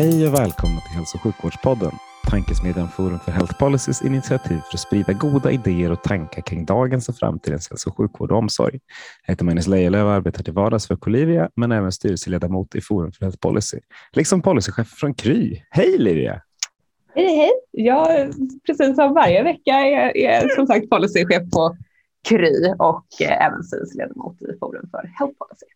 Hej och välkomna till Hälso och sjukvårdspodden, tankesmedjan Forum för Health Policys initiativ för att sprida goda idéer och tankar kring dagens och framtidens hälso och sjukvård och omsorg. Jag heter Magnus Lejelöw och arbetar till vardags för Colivia, men även styrelseledamot i Forum för Health Policy, liksom policychef från Kry. Hej Livia! Hej, hej! Jag, precis som varje vecka, är, är som sagt policychef på Kry och eh, även styrelseledamot i Forum för Health Policy.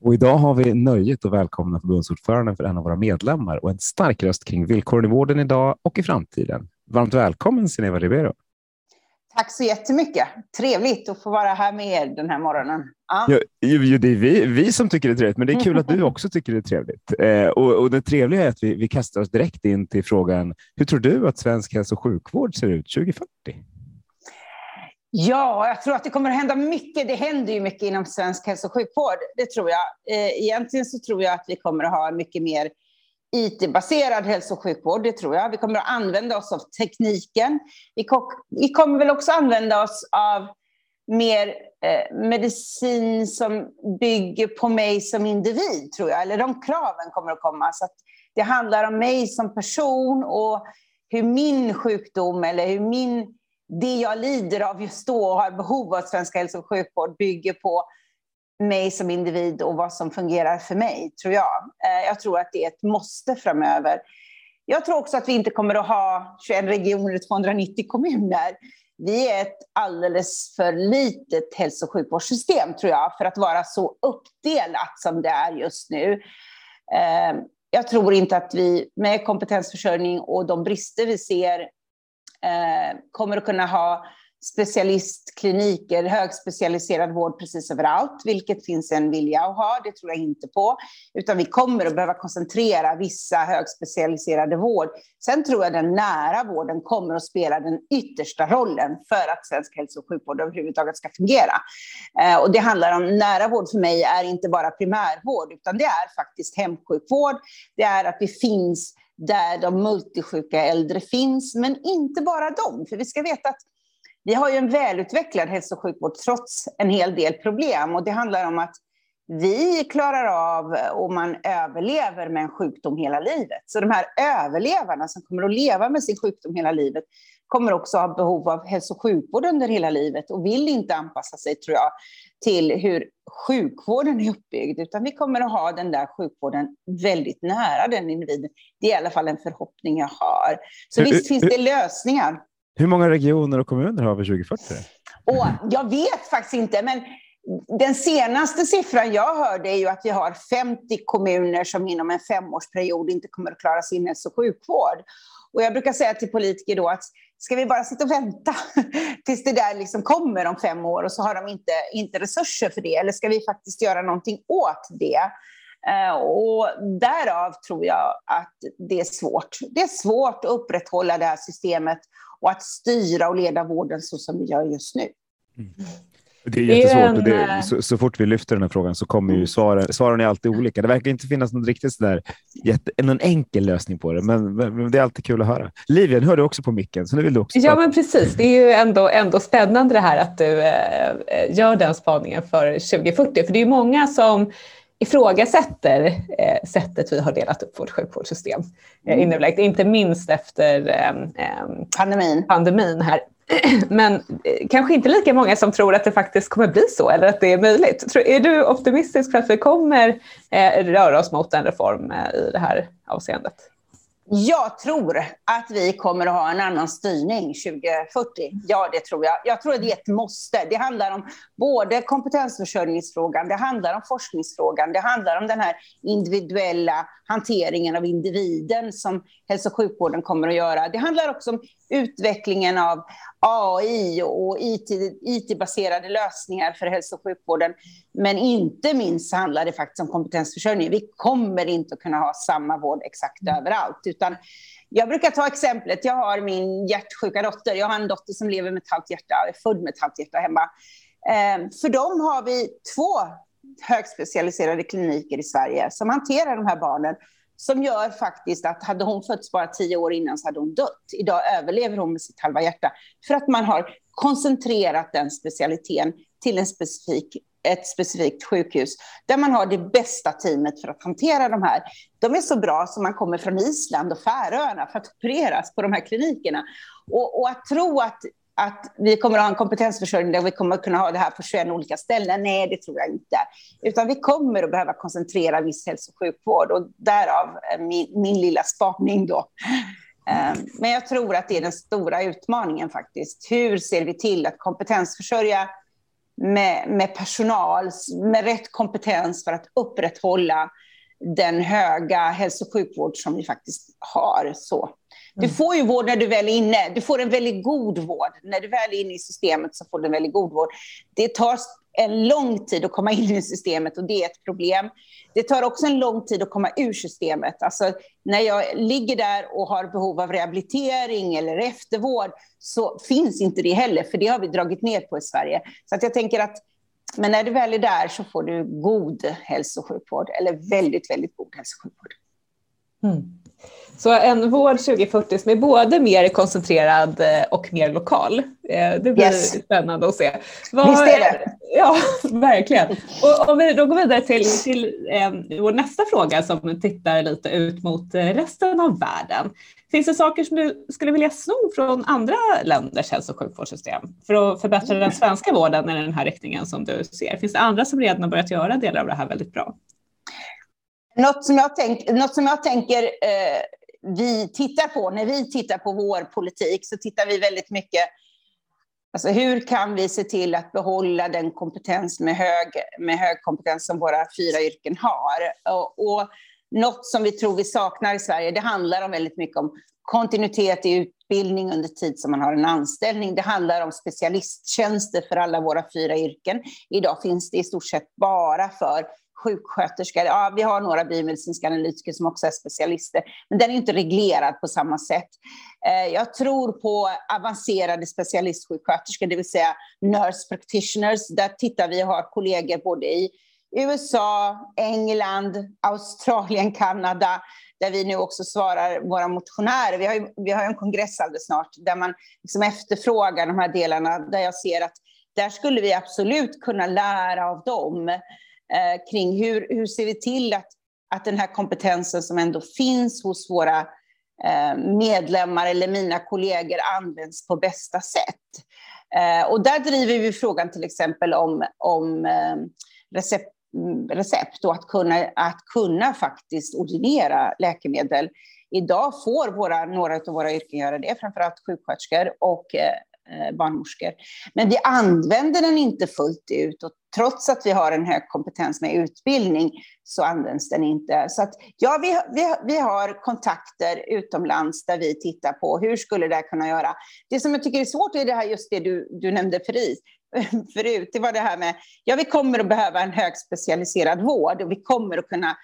Och idag har vi nöjet att välkomna förbundsordföranden för en av våra medlemmar och en stark röst kring villkoren i vården idag och i framtiden. Varmt välkommen Sineva Ribeiro. Tack så jättemycket. Trevligt att få vara här med er den här morgonen. Ja. Ja, ju, det är vi, vi som tycker det är trevligt, men det är kul att du också tycker det är trevligt. Eh, och, och det trevliga är att vi, vi kastar oss direkt in till frågan, hur tror du att svensk hälso och sjukvård ser ut 2040? Ja, jag tror att det kommer att hända mycket. Det händer ju mycket inom svensk hälso och sjukvård. Det tror jag. Eh, egentligen så tror jag att vi kommer att ha mycket mer IT-baserad hälso och sjukvård. Det tror jag. Vi kommer att använda oss av tekniken. Vi kommer väl också använda oss av mer eh, medicin som bygger på mig som individ, tror jag. Eller de kraven kommer att komma. Så att det handlar om mig som person och hur min sjukdom eller hur min det jag lider av just då och har behov av svensk hälso och sjukvård bygger på mig som individ och vad som fungerar för mig, tror jag. Eh, jag tror att det är ett måste framöver. Jag tror också att vi inte kommer att ha 21 regioner och 290 kommuner. Vi är ett alldeles för litet hälso och sjukvårdssystem, tror jag, för att vara så uppdelat som det är just nu. Eh, jag tror inte att vi med kompetensförsörjning och de brister vi ser Eh, kommer att kunna ha specialistkliniker, högspecialiserad vård precis överallt, vilket finns en vilja att ha, det tror jag inte på. Utan vi kommer att behöva koncentrera vissa högspecialiserade vård. Sen tror jag den nära vården kommer att spela den yttersta rollen för att svensk hälso och sjukvård överhuvudtaget ska fungera. Eh, och det handlar om nära vård för mig är inte bara primärvård, utan det är faktiskt hemsjukvård. Det är att vi finns där de multisjuka äldre finns, men inte bara de. För vi ska veta att vi har ju en välutvecklad hälso och sjukvård trots en hel del problem. Och det handlar om att vi klarar av och man överlever med en sjukdom hela livet. Så de här överlevarna som kommer att leva med sin sjukdom hela livet kommer också ha behov av hälso och sjukvård under hela livet och vill inte anpassa sig, tror jag, till hur sjukvården är uppbyggd, utan vi kommer att ha den där sjukvården väldigt nära den individen. Det är i alla fall en förhoppning jag har. Så visst finns det lösningar. Hur många regioner och kommuner har vi 2040? Och jag vet faktiskt inte, men den senaste siffran jag hörde är ju att vi har 50 kommuner som inom en femårsperiod inte kommer att klara sin hälso och sjukvård. Och jag brukar säga till politiker då att ska vi bara sitta och vänta tills det där liksom kommer om fem år och så har de inte, inte resurser för det? Eller ska vi faktiskt göra någonting åt det? Eh, och därav tror jag att det är svårt. Det är svårt att upprätthålla det här systemet och att styra och leda vården så som vi gör just nu. Mm. Det är jättesvårt. Det är, så, så, fort vi lyfter den här frågan så kommer ju svaren, svaren är alltid olika. Det verkar inte finnas någon riktigt sådär, jätte, någon enkel lösning på det, men, men det är alltid kul att höra. Livia, nu hör du också på micken, så nu vill du också Ja, men precis. Det är ju ändå, ändå spännande det här att du eh, gör den spaningen för 2040, för det är ju många som ifrågasätter eh, sättet vi har delat upp vårt sjukvårdssystem eh, mm. Inte minst efter eh, eh, pandemin. pandemin här. Men eh, kanske inte lika många som tror att det faktiskt kommer bli så eller att det är möjligt. Är du optimistisk för att vi kommer eh, röra oss mot en reform eh, i det här avseendet? Jag tror att vi kommer att ha en annan styrning 2040. Ja, det tror jag. Jag tror att det är ett måste. Det handlar om både kompetensförsörjningsfrågan, det handlar om forskningsfrågan, det handlar om den här individuella hanteringen av individen som hälso och sjukvården kommer att göra. Det handlar också om utvecklingen av AI och IT-baserade lösningar för hälso och sjukvården. Men inte minst handlar det faktiskt om kompetensförsörjning. Vi kommer inte att kunna ha samma vård exakt överallt, utan jag brukar ta exemplet, jag har min hjärtsjuka dotter. Jag har en dotter som lever med ett halvt hjärta, är född med ett halvt hjärta hemma. Eh, för dem har vi två högspecialiserade kliniker i Sverige som hanterar de här barnen som gör faktiskt att hade hon fötts bara tio år innan så hade hon dött. Idag överlever hon med sitt halva hjärta för att man har koncentrerat den specialiteten till en specifik, ett specifikt sjukhus där man har det bästa teamet för att hantera de här. De är så bra som man kommer från Island och Färöarna för att opereras på de här klinikerna. Och, och att tro att att vi kommer att ha en kompetensförsörjning där vi kommer att kunna ha det här på 21 olika ställen. Nej, det tror jag inte. Utan vi kommer att behöva koncentrera viss hälso och sjukvård och därav eh, min, min lilla spaning då. Ehm, men jag tror att det är den stora utmaningen faktiskt. Hur ser vi till att kompetensförsörja med, med personal med rätt kompetens för att upprätthålla den höga hälso och sjukvård som vi faktiskt har. Så. Du mm. får ju vård när du väl är inne. Du får en väldigt god vård. När du väl är inne i systemet så får du en väldigt god vård. Det tar en lång tid att komma in i systemet och det är ett problem. Det tar också en lång tid att komma ur systemet. Alltså, när jag ligger där och har behov av rehabilitering eller eftervård så finns inte det heller, för det har vi dragit ner på i Sverige. Så att jag tänker att men när du väl är där så får du god hälso och sjukvård, eller väldigt, väldigt god hälso och sjukvård. Mm. Så en vård 2040 som är både mer koncentrerad eh, och mer lokal. Eh, det blir yes. spännande att se. Vad, Visst är det? Ja, verkligen. Och om vi då går vidare till, till eh, vår nästa fråga som tittar lite ut mot eh, resten av världen. Finns det saker som du skulle vilja sno från andra länders hälso och sjukvårdssystem för att förbättra den svenska vården i den här riktningen som du ser? Finns det andra som redan har börjat göra delar av det här väldigt bra? Något som jag, tänk, något som jag tänker eh, vi tittar på, när vi tittar på vår politik, så tittar vi väldigt mycket Alltså hur kan vi se till att behålla den kompetens med hög, med hög kompetens som våra fyra yrken har? Och, och något som vi tror vi saknar i Sverige, det handlar om väldigt mycket om kontinuitet i utbildning under tid som man har en anställning. Det handlar om specialisttjänster för alla våra fyra yrken. Idag finns det i stort sett bara för sjuksköterska. Ja, vi har några biomedicinska analytiker som också är specialister, men den är inte reglerad på samma sätt. Eh, jag tror på avancerade specialistsjuksköterskor, det vill säga nurse practitioners. Där tittar vi och har kollegor både i USA, England, Australien, Kanada, där vi nu också svarar våra motionärer. Vi har, ju, vi har en kongress alldeles snart där man liksom efterfrågar de här delarna, där jag ser att där skulle vi absolut kunna lära av dem eh, kring hur, hur ser vi till att, att den här kompetensen som ändå finns hos våra eh, medlemmar eller mina kollegor används på bästa sätt. Eh, och där driver vi frågan till exempel om, om eh, recept recept och att kunna, att kunna faktiskt ordinera läkemedel. Idag får våra, några av våra yrken göra det, framförallt sjuksköterskor och eh, Eh, barnmorskor. Men vi använder den inte fullt ut och trots att vi har en hög kompetens med utbildning så används den inte. Så att, ja, vi, vi, vi har kontakter utomlands där vi tittar på hur skulle det här kunna göra. Det som jag tycker är svårt är det här, just det du, du nämnde förut, förut, det var det här med, ja vi kommer att behöva en högspecialiserad vård och vi kommer att kunna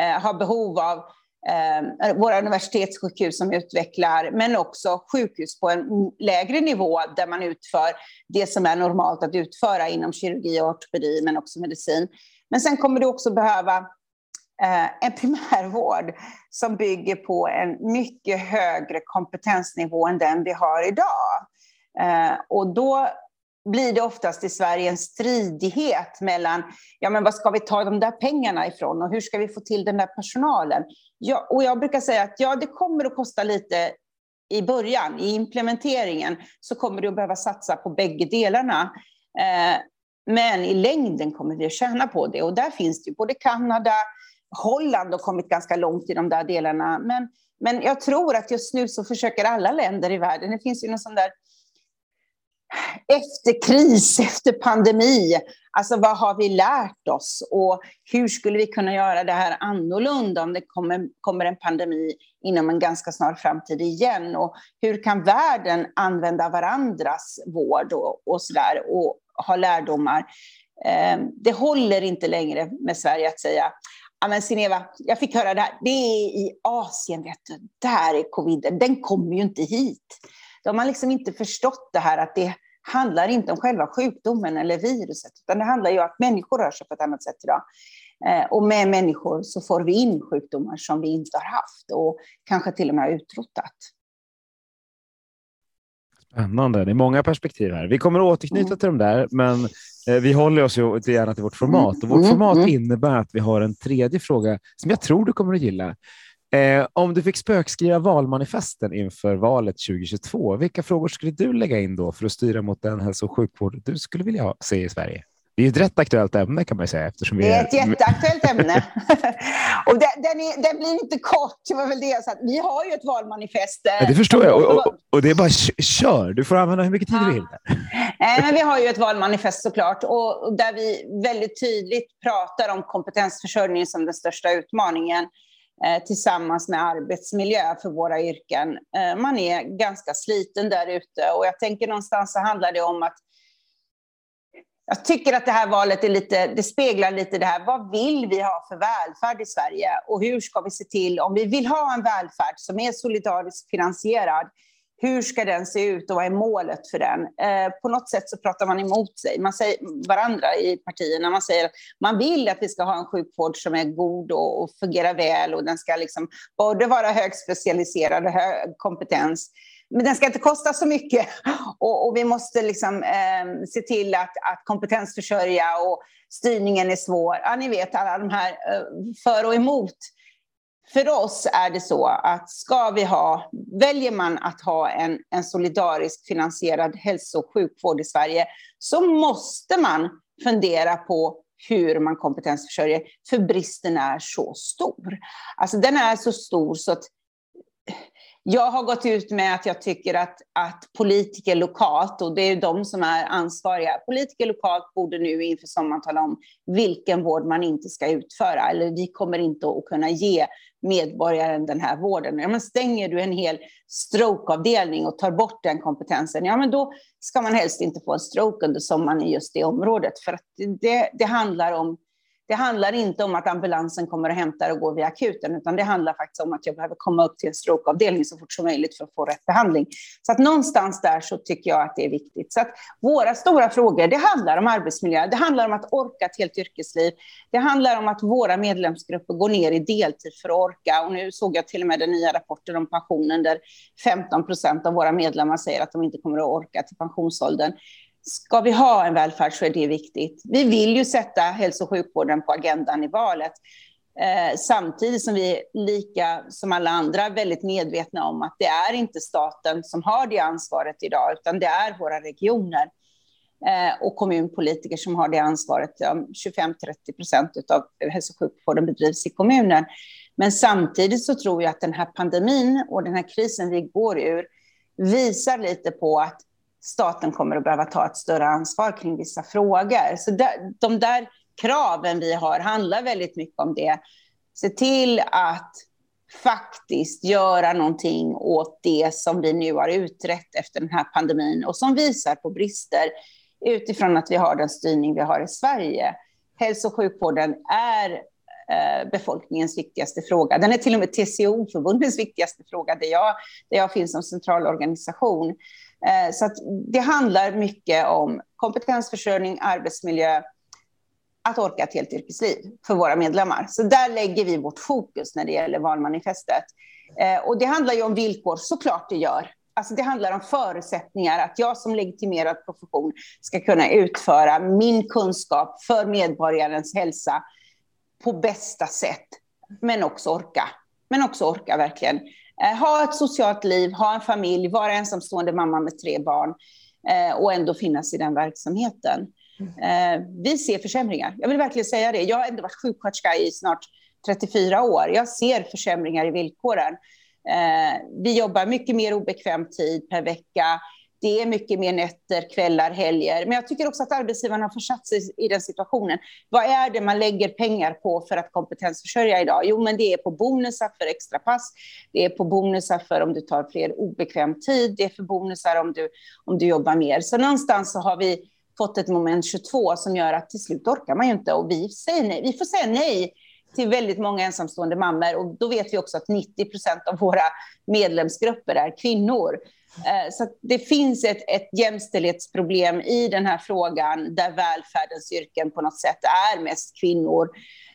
eh, ha behov av Ehm, eh, våra universitetssjukhus som utvecklar, men också sjukhus på en lägre nivå där man utför det som är normalt att utföra inom kirurgi och ortopedi, men också medicin. Men sen kommer du också behöva eh, en primärvård som bygger på en mycket högre kompetensnivå än den vi har idag. Eh, och då blir det oftast i Sverige en stridighet mellan, ja men vad ska vi ta de där pengarna ifrån och hur ska vi få till den där personalen? Ja, och jag brukar säga att ja, det kommer att kosta lite i början, i implementeringen, så kommer du att behöva satsa på bägge delarna. Eh, men i längden kommer vi att tjäna på det och där finns det ju både Kanada, Holland har kommit ganska långt i de där delarna. Men, men jag tror att just nu så försöker alla länder i världen, det finns ju någon sån där efter kris, efter pandemi. Alltså vad har vi lärt oss och hur skulle vi kunna göra det här annorlunda om det kommer, kommer en pandemi inom en ganska snar framtid igen? Och hur kan världen använda varandras vård och, och sådär och ha lärdomar? Eh, det håller inte längre med Sverige att säga Ja, men Sineva, jag fick höra det här. Det är i Asien, vet du. Där är coviden. Den kommer ju inte hit. De har liksom inte förstått det här att det handlar inte om själva sjukdomen eller viruset, utan det handlar ju om att människor rör sig på ett annat sätt idag. Eh, och med människor så får vi in sjukdomar som vi inte har haft och kanske till och med utrotat. Spännande. Det är många perspektiv här. Vi kommer att återknyta mm. till dem där, men eh, vi håller oss ju gärna till vårt format. Och vårt mm. format mm. innebär att vi har en tredje fråga som jag tror du kommer att gilla. Eh, om du fick spökskriva valmanifesten inför valet 2022, vilka frågor skulle du lägga in då för att styra mot den hälso och sjukvård du skulle vilja se i Sverige? Det är ett rätt aktuellt ämne kan man säga. Eftersom vi det är ett jätteaktuellt ämne. och den, den, är, den, blir inte kort, det var väl det jag sa. Vi har ju ett valmanifest. Ja, det förstår jag. Och, och, och, det är bara kör, du får använda hur mycket tid du vill. Nej, men vi har ju ett valmanifest såklart, och där vi väldigt tydligt pratar om kompetensförsörjning som den största utmaningen. Eh, tillsammans med arbetsmiljö för våra yrken. Eh, man är ganska sliten där ute och jag tänker någonstans så handlar det om att jag tycker att det här valet är lite, det speglar lite det här, vad vill vi ha för välfärd i Sverige? Och hur ska vi se till, om vi vill ha en välfärd som är solidariskt finansierad, hur ska den se ut och vad är målet för den? Eh, på något sätt så pratar man emot sig, man säger varandra i partierna. Man säger att man vill att vi ska ha en sjukvård som är god och, och fungerar väl och den ska liksom både vara högspecialiserad och hög kompetens. Men den ska inte kosta så mycket och, och vi måste liksom, eh, se till att, att kompetensförsörja och styrningen är svår. Ja, ni vet alla de här eh, för och emot för oss är det så att ska vi ha, väljer man att ha en, en solidarisk finansierad hälso och sjukvård i Sverige så måste man fundera på hur man kompetensförsörjer, för bristen är så stor. Alltså den är så stor så att jag har gått ut med att jag tycker att, att politiker lokalt, och det är de som är ansvariga, politiker lokalt borde nu inför sommaren tala om vilken vård man inte ska utföra, eller vi kommer inte att kunna ge medborgaren den här vården. Ja, men stänger du en hel strokeavdelning och tar bort den kompetensen, ja men då ska man helst inte få en stroke under sommaren i just det området, för att det, det handlar om det handlar inte om att ambulansen kommer och hämtar och går via akuten, utan det handlar faktiskt om att jag behöver komma upp till en strokeavdelning så fort som möjligt för att få rätt behandling. Så att någonstans där så tycker jag att det är viktigt. Så att våra stora frågor, det handlar om arbetsmiljö, det handlar om att orka ett helt yrkesliv. Det handlar om att våra medlemsgrupper går ner i deltid för att orka. Och nu såg jag till och med den nya rapporten om pensionen där 15 procent av våra medlemmar säger att de inte kommer att orka till pensionsåldern ska vi ha en välfärd så är det viktigt. Vi vill ju sätta hälso och sjukvården på agendan i valet. Eh, samtidigt som vi lika som alla andra väldigt medvetna om att det är inte staten som har det ansvaret idag, utan det är våra regioner eh, och kommunpolitiker som har det ansvaret. 25-30 procent av hälso och sjukvården bedrivs i kommunen. Men samtidigt så tror jag att den här pandemin och den här krisen vi går ur visar lite på att staten kommer att behöva ta ett större ansvar kring vissa frågor. Så de där kraven vi har handlar väldigt mycket om det. Se till att faktiskt göra någonting åt det som vi nu har utrett efter den här pandemin och som visar på brister utifrån att vi har den styrning vi har i Sverige. Hälso och sjukvården är eh, befolkningens viktigaste fråga. Den är till och med TCO-förbundets viktigaste fråga, där jag, där jag finns som centralorganisation. organisation. Eh, så det handlar mycket om kompetensförsörjning, arbetsmiljö, att orka ett helt yrkesliv för våra medlemmar. Så där lägger vi vårt fokus när det gäller valmanifestet. Eh, och det handlar ju om villkor, såklart det gör. Alltså det handlar om förutsättningar, att jag som legitimerad profession ska kunna utföra min kunskap för medborgarens hälsa på bästa sätt, men också orka. Men också orka verkligen Eh, ha ett socialt liv, ha en familj, vara ensamstående mamma med tre barn eh, och ändå finnas i den verksamheten. Eh, vi ser försämringar. Jag vill verkligen säga det. Jag har ändå varit sjuksköterska i snart 34 år. Jag ser försämringar i villkoren. Eh, vi jobbar mycket mer obekväm tid per vecka. Det är mycket mer nätter, kvällar, helger. Men jag tycker också att arbetsgivarna har försatt sig i den situationen. Vad är det man lägger pengar på för att kompetensförsörja idag? Jo, men det är på bonusar för extra pass. Det är på bonusar för om du tar fler obekväm tid. Det är för bonusar om du, om du jobbar mer. Så någonstans så har vi fått ett moment 22 som gör att till slut orkar man ju inte och vi säger nej. Vi får säga nej till väldigt många ensamstående mammor och då vet vi också att 90 procent av våra medlemsgrupper är kvinnor. Eh, så det finns ett, ett jämställdhetsproblem i den här frågan där välfärdens yrken på något sätt är mest kvinnor.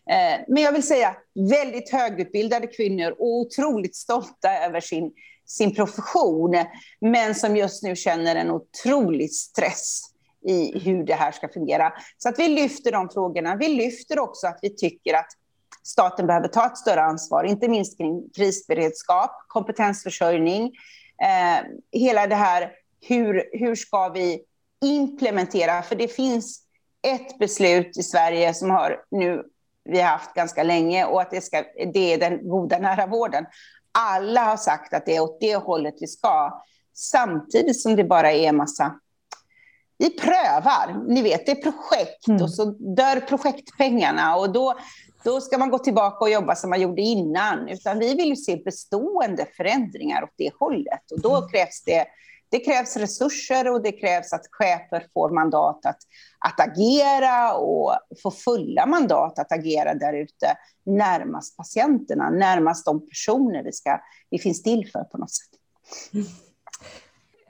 Eh, men jag vill säga väldigt högutbildade kvinnor och otroligt stolta över sin, sin profession men som just nu känner en otrolig stress i hur det här ska fungera. Så att vi lyfter de frågorna. Vi lyfter också att vi tycker att staten behöver ta ett större ansvar, inte minst kring krisberedskap, kompetensförsörjning, eh, hela det här hur, hur ska vi implementera, för det finns ett beslut i Sverige som har nu vi har haft ganska länge och att det, ska, det är den goda nära vården. Alla har sagt att det är åt det hållet vi ska, samtidigt som det bara är en massa vi prövar, ni vet, det är projekt mm. och så dör projektpengarna och då, då ska man gå tillbaka och jobba som man gjorde innan. Utan vi vill se bestående förändringar åt det hållet och då mm. krävs det det krävs resurser och det krävs att chefer får mandat att, att agera och få fulla mandat att agera där ute närmast patienterna, närmast de personer vi, ska, vi finns till för på något sätt. Mm.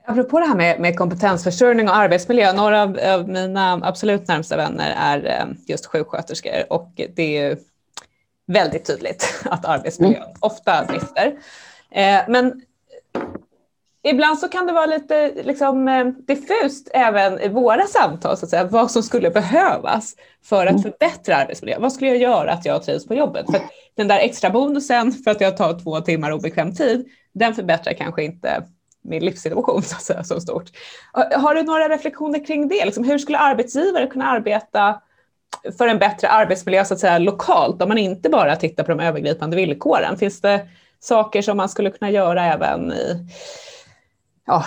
Apropå det här med, med kompetensförsörjning och arbetsmiljö, några av, av, mina absolut närmsta vänner är eh, just sjuksköterskor och det är väldigt tydligt att arbetsmiljön mm. ofta brister. Eh, men ibland så kan det vara lite liksom, eh, diffust även i våra samtal, så att säga, vad som skulle behövas för att mm. förbättra arbetsmiljön. Vad skulle jag göra att jag trivs på jobbet? För den där extra bonusen för att jag tar två timmar obekväm tid, den förbättrar kanske inte min livssituation så, att säga, så stort. Har du några reflektioner kring det? Liksom, hur skulle arbetsgivare kunna arbeta för en bättre arbetsmiljö så att säga, lokalt om man inte bara tittar på de övergripande villkoren? Finns det saker som man skulle kunna göra även i, ja,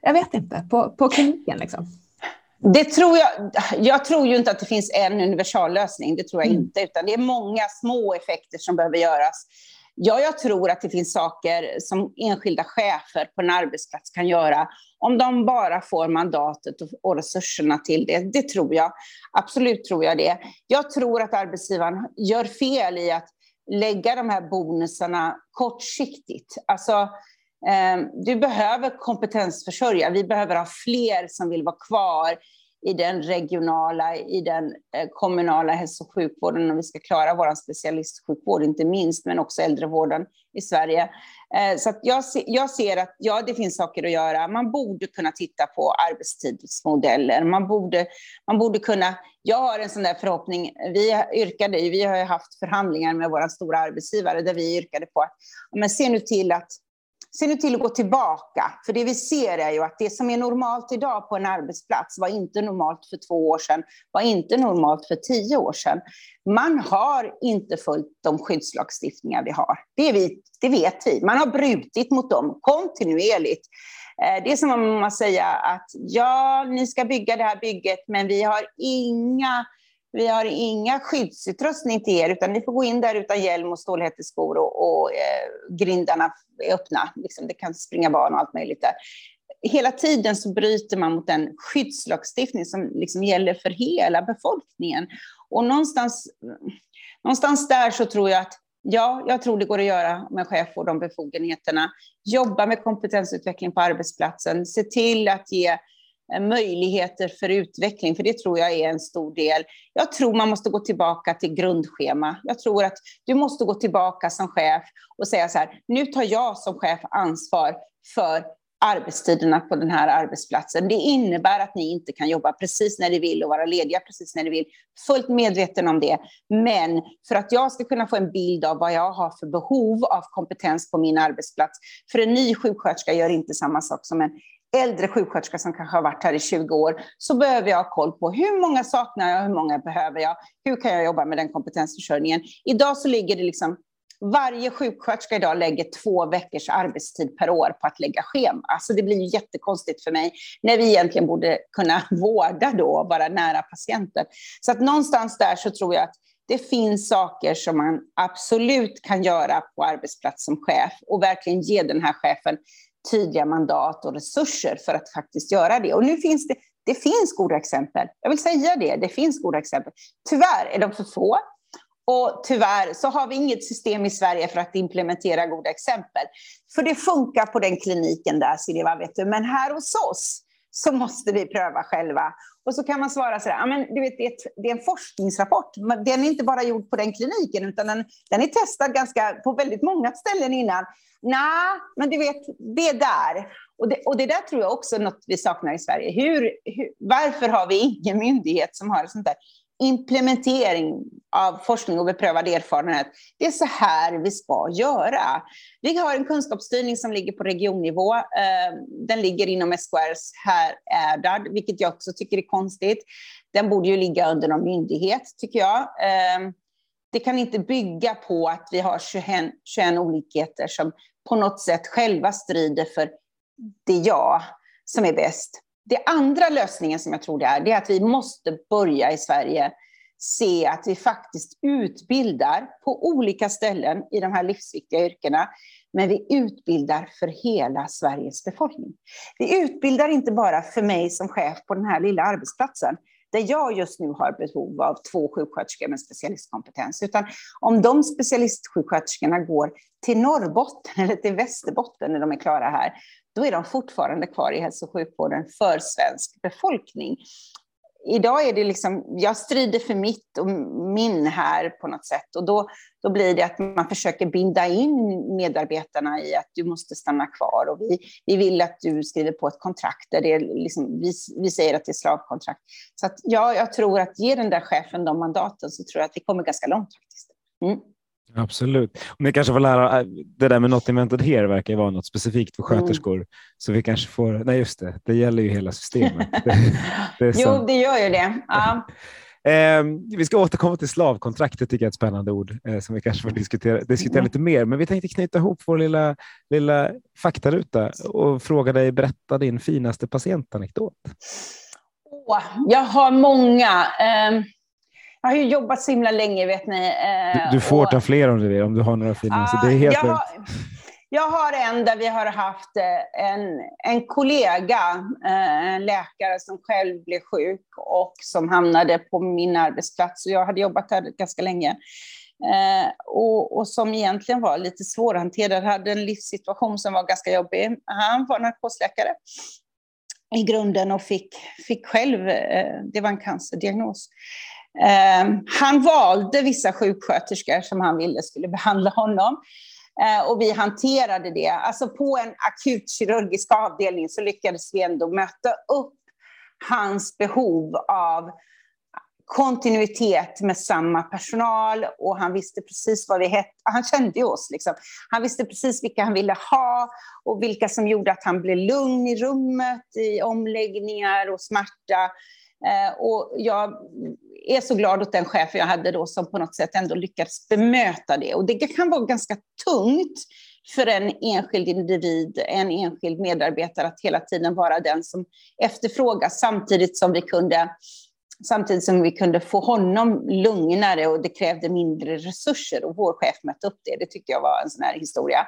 jag vet inte, på, på kliniken? Liksom? Det tror jag, jag tror ju inte att det finns en universallösning, det tror jag mm. inte, utan det är många små effekter som behöver göras. Ja, jag tror att det finns saker som enskilda chefer på en arbetsplats kan göra om de bara får mandatet och resurserna till det. Det tror jag. Absolut tror jag det. Jag tror att arbetsgivaren gör fel i att lägga de här bonusarna kortsiktigt. Alltså, eh, du behöver kompetensförsörja. Vi behöver ha fler som vill vara kvar i den regionala, i den eh, kommunala hälso och sjukvården om vi ska klara vår specialistsjukvård, inte minst, men också äldrevården i Sverige. Eh, så jag, jag ser att ja, det finns saker att göra. Man borde kunna titta på arbetstidsmodeller. Man borde, man borde kunna... Jag har en sån där förhoppning. Vi yrkade, vi har haft förhandlingar med våra stora arbetsgivare där vi yrkade på att men se nu till att Se nu till att gå tillbaka, för det vi ser är ju att det som är normalt idag på en arbetsplats var inte normalt för två år sedan, var inte normalt för tio år sedan. Man har inte följt de skyddslagstiftningar vi har. Det, vi, det vet vi. Man har brutit mot dem kontinuerligt. Eh, det är som om man säger att ja, ni ska bygga det här bygget, men vi har inga vi har inga skyddsutrustning till er, utan ni får gå in där utan hjälm och stålhätteskor och, och eh, grindarna är öppna. Liksom, det kan springa barn och allt möjligt där. Hela tiden så bryter man mot den skyddslagstiftning som liksom gäller för hela befolkningen. Och någonstans, någonstans där så tror jag att Ja, jag tror det går att göra om en chef får de befogenheterna. Jobba med kompetensutveckling på arbetsplatsen. Se till att ge Eh, möjligheter för utveckling, för det tror jag är en stor del. Jag tror man måste gå tillbaka till grundschema. Jag tror att du måste gå tillbaka som chef och säga så här, nu tar jag som chef ansvar för arbetstiderna på den här arbetsplatsen. Det innebär att ni inte kan jobba precis när ni vill och vara lediga precis när ni vill. Fullt medveten om det. Men för att jag ska kunna få en bild av vad jag har för behov av kompetens på min arbetsplats. För en ny sjuksköterska gör inte samma sak som en äldre sjuksköterska som kanske har varit här i 20 år, så behöver jag ha koll på hur många saknar jag, hur många behöver jag, hur kan jag jobba med den kompetensförsörjningen. Idag så ligger det liksom Varje sjuksköterska idag lägger två veckors arbetstid per år på att lägga schema. Alltså det blir ju jättekonstigt för mig när vi egentligen borde kunna vårda då och vara nära patienten. Så att någonstans där så tror jag att det finns saker som man absolut kan göra på arbetsplats som chef och verkligen ge den här chefen tydliga mandat och resurser för att faktiskt göra det. Och nu finns det, det finns goda exempel. Jag vill säga det, det finns goda exempel. Tyvärr är de för få. Och tyvärr så har vi inget system i Sverige för att implementera goda exempel. För det funkar på den kliniken där, Silva, vet du. Men här hos oss så måste vi pröva själva. Och så kan man svara så här, ja, men du vet, det, är ett, det är en forskningsrapport. Den är inte bara gjord på den kliniken, utan den, den är testad ganska, på väldigt många ställen innan. Nej, men du vet, det är där. Och det, och det där tror jag också är något vi saknar i Sverige. Hur, hur, varför har vi ingen myndighet som har sånt där implementering av forskning och beprövad erfarenhet. Det är så här vi ska göra. Vi har en kunskapsstyrning som ligger på regionnivå. Eh, den ligger inom SKRs häradd, vilket jag också tycker är konstigt. Den borde ju ligga under någon myndighet, tycker jag. Eh, det kan inte bygga på att vi har 21, 21 olikheter som på något sätt själva strider för det jag som är bäst. Det andra lösningen som jag tror det är, det är att vi måste börja i Sverige se att vi faktiskt utbildar på olika ställen i de här livsviktiga yrkena, men vi utbildar för hela Sveriges befolkning. Vi utbildar inte bara för mig som chef på den här lilla arbetsplatsen, där jag just nu har behov av två sjuksköterskor med specialistkompetens, utan om de specialistsjuksköterskorna går till Norrbotten eller till Västerbotten när de är klara här, då är de fortfarande kvar i hälso och sjukvården för svensk befolkning. Idag är det liksom, jag strider för mitt och min här på något sätt. Och då, då blir det att man försöker binda in medarbetarna i att du måste stanna kvar. Och vi, vi vill att du skriver på ett kontrakt där det är liksom, vi, vi säger att det är slavkontrakt. Så att, ja, jag tror att ge den där chefen de mandaten så tror jag att vi kommer ganska långt faktiskt. Mm. Absolut. Och ni kanske får lära, äh, det där med not invented here verkar vara något specifikt för mm. sköterskor. Mm. Så vi kanske får, nej just det, det gäller ju hela systemet. Det, det jo, det gör ju det. Ja. Eh, vi ska återkomma till slavkontraktet, tycker jag är ett spännande ord eh, som vi kanske får diskutera, diskutera mm. lite mer. Men vi tänkte knyta ihop vår lilla, lilla faktaruta och fråga dig, berätta din finaste patientanekdot. Oh, jag har många. Eh, jag har ju jobbat så himla länge, vet ni. Du, du får och, ta fler om du vill, om du har några fina. Uh, det är helt jag, har, jag har en där vi har haft eh, en, en kollega, eh, en läkare som själv blev sjuk och som hamnade på min arbetsplats. Jag hade jobbat där ganska länge. Eh, och, och, som egentligen var lite svårhanterad, hade en livssituation som var ganska jobbig. Han var narkosläkare i grunden och fick, fick själv, eh, det var en cancerdiagnos. Eh, han valde vissa sjuksköterskor som han ville skulle behandla honom. Eh, och vi hanterade det. Alltså på en akutkirurgisk avdelning så lyckades vi ändå möta upp hans behov av kontinuitet med samma personal och han visste precis vad vi hette. Han kände ju oss. Liksom. Han visste precis vilka han ville ha och vilka som gjorde att han blev lugn i rummet, i omläggningar och smärta. Eh, och jag är så glad åt den chef jag hade då som på något sätt ändå lyckats bemöta det. Och det kan vara ganska tungt för en enskild individ, en enskild medarbetare att hela tiden vara den som efterfrågas samtidigt som vi kunde Samtidigt som vi kunde få honom lugnare och det krävde mindre resurser och vår chef mötte upp det. Det tyckte jag var en sån här historia.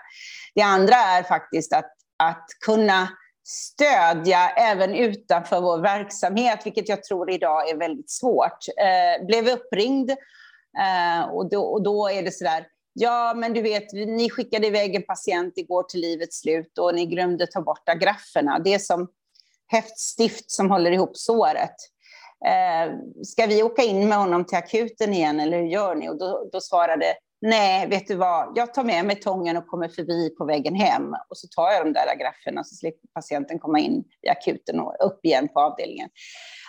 Det andra är faktiskt att, att kunna stödja även utanför vår verksamhet, vilket jag tror idag är väldigt svårt. Eh, blev uppringd eh, och, då, och då är det sådär, ja men du vet, ni skickade iväg en patient igår till livets slut och ni glömde ta bort agrafferna. Det är som häftstift som håller ihop såret. Eh, ska vi åka in med honom till akuten igen eller hur gör ni? Och då, då svarade nej, vet du vad, jag tar med mig tången och kommer förbi på vägen hem. Och så tar jag de där grafferna så slipper patienten komma in i akuten och upp igen på avdelningen.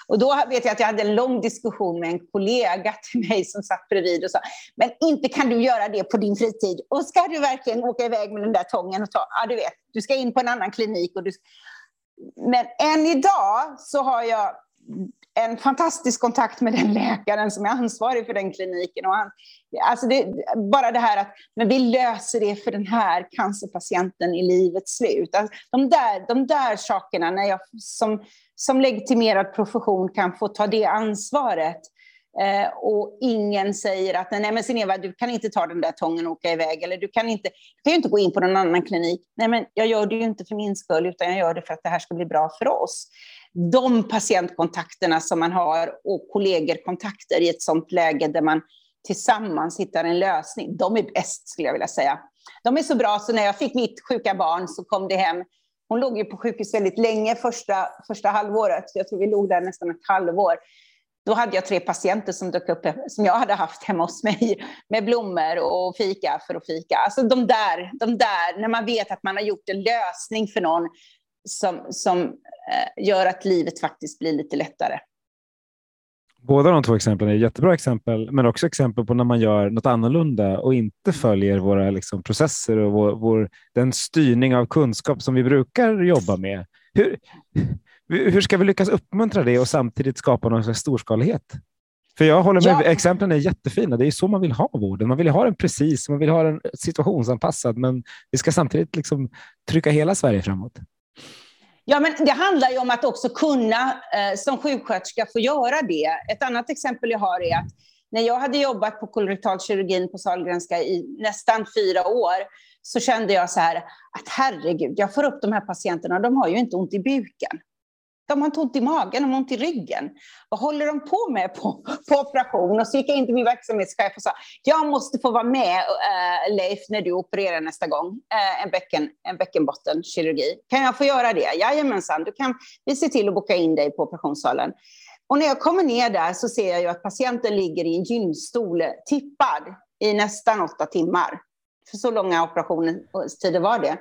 Och då vet jag att jag hade en lång diskussion med en kollega till mig som satt bredvid och sa, men inte kan du göra det på din fritid. Och ska du verkligen åka iväg med den där tången och ta, ja du vet, du ska in på en annan klinik. Och du... Men än idag så har jag en fantastisk kontakt med den läkaren som är ansvarig för den kliniken. Och han, alltså det, bara det här att men vi löser det för den här cancerpatienten i livets slut. Alltså de, där, de där sakerna, när jag som, som legitimerad profession kan få ta det ansvaret, Eh, och ingen säger att nej men Sineva, du kan inte ta den där tången och åka iväg. Eller du kan, inte, du kan ju inte gå in på någon annan klinik. Nej men jag gör det ju inte för min skull, utan jag gör det för att det här ska bli bra för oss. De patientkontakterna som man har och kollegorkontakter i ett sånt läge där man tillsammans hittar en lösning, de är bäst skulle jag vilja säga. De är så bra så när jag fick mitt sjuka barn så kom det hem hon låg ju på sjukhus väldigt länge första, första halvåret. Jag tror vi låg där nästan ett halvår. Då hade jag tre patienter som dök upp, som jag hade haft hemma hos mig, med blommor och fika för att fika. Alltså de där, de där när man vet att man har gjort en lösning för någon som, som eh, gör att livet faktiskt blir lite lättare. Båda de två exemplen är jättebra exempel, men också exempel på när man gör något annorlunda och inte följer våra liksom, processer och vår, vår, den styrning av kunskap som vi brukar jobba med. Hur, hur ska vi lyckas uppmuntra det och samtidigt skapa någon slags storskalighet? För jag håller med, ja. exemplen är jättefina. Det är så man vill ha vården. Man vill ha den precis, man vill ha den situationsanpassad, men vi ska samtidigt liksom trycka hela Sverige framåt. Ja, men det handlar ju om att också kunna eh, som sjuksköterska få göra det. Ett annat exempel jag har är att när jag hade jobbat på kolorektalkirurgin på Sahlgrenska i nästan fyra år, så kände jag så här att herregud, jag får upp de här patienterna, de har ju inte ont i buken. De har inte ont i magen, de har ont i ryggen. Vad håller de på med på, på operation? Och så gick jag in till min verksamhetschef och sa, jag måste få vara med äh, Leif när du opererar nästa gång, äh, en, bäcken, en bäckenbottenkirurgi. Kan jag få göra det? Jajamensan, du kan, vi ser till att boka in dig på operationssalen. Och när jag kommer ner där så ser jag ju att patienten ligger i en gynstol eh, tippad i nästan åtta timmar. För så långa operationstider var det.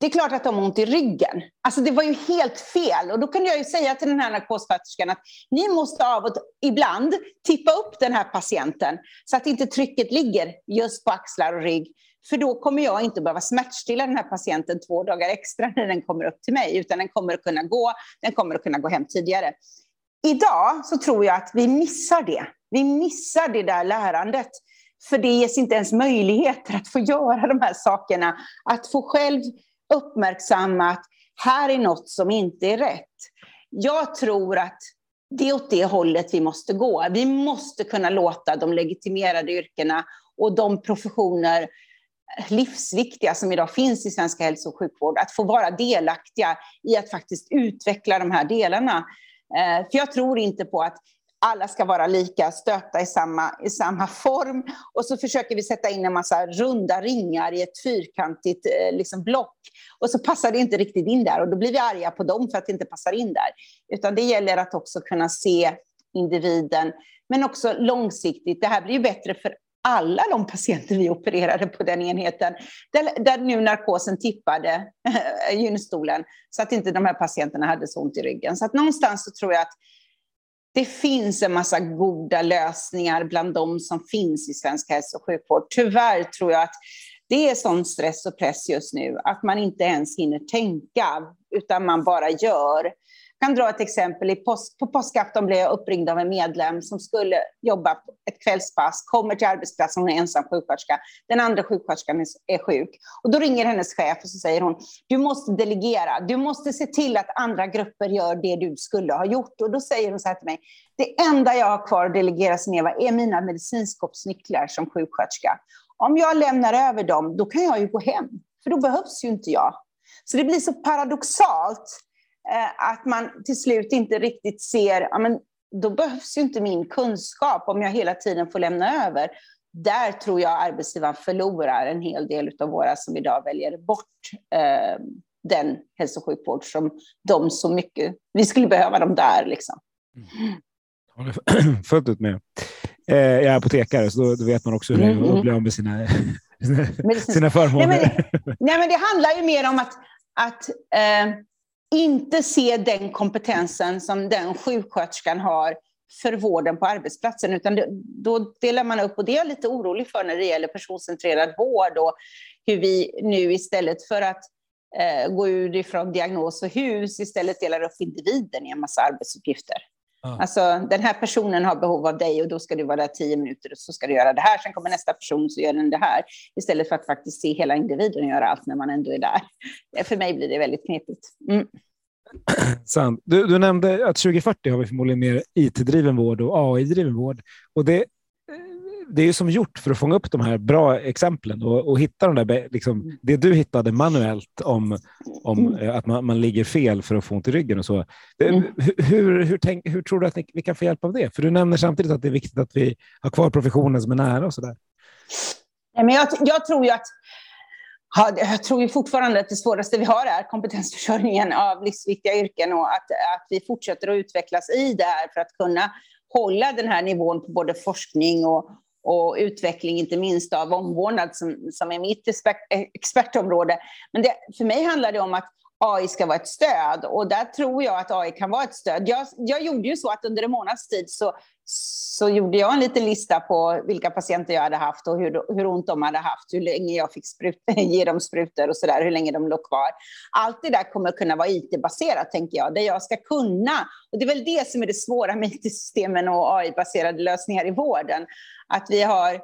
Det är klart att de har ont i ryggen. Alltså det var ju helt fel. Och då kunde jag ju säga till den här narkossköterskan att ni måste av och ibland tippa upp den här patienten så att inte trycket ligger just på axlar och rygg. För då kommer jag inte behöva smärtstilla den här patienten två dagar extra när den kommer upp till mig, utan den kommer att kunna gå, den kommer att kunna gå hem tidigare. Idag så tror jag att vi missar det. Vi missar det där lärandet. För det ges inte ens möjligheter att få göra de här sakerna. Att få själv uppmärksamma att här är något som inte är rätt. Jag tror att det är åt det hållet vi måste gå. Vi måste kunna låta de legitimerade yrkena och de professioner livsviktiga som idag finns i svensk hälso och sjukvård, att få vara delaktiga i att faktiskt utveckla de här delarna. Eh, för jag tror inte på att alla ska vara lika, stöta i samma, i samma form. Och så försöker vi sätta in en massa runda ringar i ett fyrkantigt eh, liksom, block. Och så passar det inte riktigt in där och då blir vi arga på dem för att det inte passar in där. Utan det gäller att också kunna se individen, men också långsiktigt. Det här blir ju bättre för alla de patienter vi opererade på den enheten, där, där nu narkosen tippade eh, gynstolen, så att inte de här patienterna hade så ont i ryggen. Så att någonstans så tror jag att det finns en massa goda lösningar bland de som finns i svensk hälso och sjukvård. Tyvärr tror jag att det är sån stress och press just nu att man inte ens hinner tänka, utan man bara gör. Jag kan dra ett exempel. I på påskafton blev jag uppringd av en medlem som skulle jobba ett kvällspass, kommer till arbetsplatsen, hon är ensam sjuksköterska. Den andra sjuksköterskan är sjuk. Och då ringer hennes chef och så säger hon, du måste delegera, du måste se till att andra grupper gör det du skulle ha gjort. Och då säger hon så här till mig, det enda jag har kvar att delegera, Sineva, är mina medicinskåpsnycklar som sjuksköterska. Om jag lämnar över dem, då kan jag ju gå hem, för då behövs ju inte jag. Så det blir så paradoxalt att man till slut inte riktigt ser, ja, men då behövs ju inte min kunskap om jag hela tiden får lämna över. Där tror jag arbetsgivaren förlorar en hel del av våra som idag väljer bort eh, den hälso och sjukvård som de så mycket, vi skulle behöva dem där liksom. Mm. Håller fullt ut med. Eh, jag är apotekare, så då, då, vet man också hur mm. det blir av med sina, sina förmåner. Nej men, nej, men det handlar ju mer om att, att eh, inte se den kompetensen som den sjuksköterskan har för vården på arbetsplatsen, utan det, då delar man upp, och det är jag lite orolig för när det gäller personcentrerad vård och hur vi nu istället för att eh, gå ur ifrån diagnos och hus istället delar upp individen i en massa arbetsuppgifter. Alltså, den här personen har behov av dig och då ska du vara där tio minuter och så ska du göra det här. Sen kommer nästa person så gör den det här. Istället för att faktiskt se hela individen göra allt när man ändå är där. För mig blir det väldigt knepigt. Mm. Du, du nämnde att 2040 har vi förmodligen mer IT-driven vård och AI-driven vård. Och det, det är ju som gjort för att fånga upp de här bra exemplen och, och hitta de där, liksom, det du hittade manuellt om, om mm. eh, att man, man ligger fel för att få ont i ryggen och så. Mm. hur, hur, tänk, hur, tror du att ni, vi kan få hjälp av det? För du nämner samtidigt att det är viktigt att vi har kvar professionen som är nära och så där. jag, jag tror ju att jag tror ju fortfarande att det svåraste vi har är kompetensförsörjningen av livsviktiga yrken och att, att vi fortsätter att utvecklas i det här för att kunna hålla den här nivån på både forskning och, och utveckling, inte minst av omvårdnad som, som är mitt expertområde. Men det, för mig handlar det om att AI ska vara ett stöd och där tror jag att AI kan vara ett stöd. Jag, jag gjorde ju så att under en månads tid så, så gjorde jag en liten lista på vilka patienter jag hade haft och hur, hur ont de hade haft, hur länge jag fick sprut, ge dem sprutor och så där, hur länge de låg kvar. Allt det där kommer kunna vara IT-baserat, tänker jag, där jag ska kunna. Och det är väl det som är det svåra med IT-systemen och AI-baserade lösningar i vården. Att vi har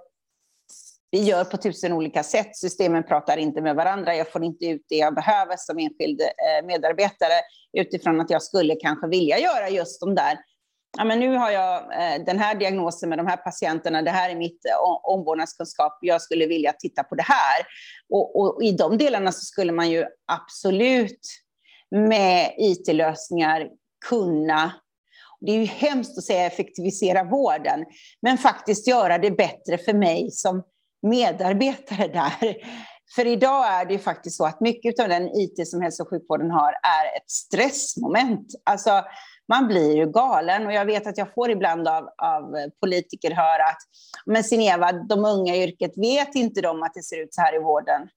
vi gör på tusen olika sätt. Systemen pratar inte med varandra. Jag får inte ut det jag behöver som enskild eh, medarbetare utifrån att jag skulle kanske vilja göra just de där ja, men nu har jag eh, den här diagnosen med de här patienterna, det här är mitt eh, omvårdnadskunskap, jag skulle vilja titta på det här. Och, och i de delarna så skulle man ju absolut med IT-lösningar kunna det är ju hemskt att säga effektivisera vården, men faktiskt göra det bättre för mig som medarbetare där. För idag är det ju faktiskt så att mycket av den IT som hälso och sjukvården har är ett stressmoment. Alltså, man blir ju galen och jag vet att jag får ibland av, av politiker höra att men Sineva, de unga i yrket, vet inte de att det ser ut så här i vården?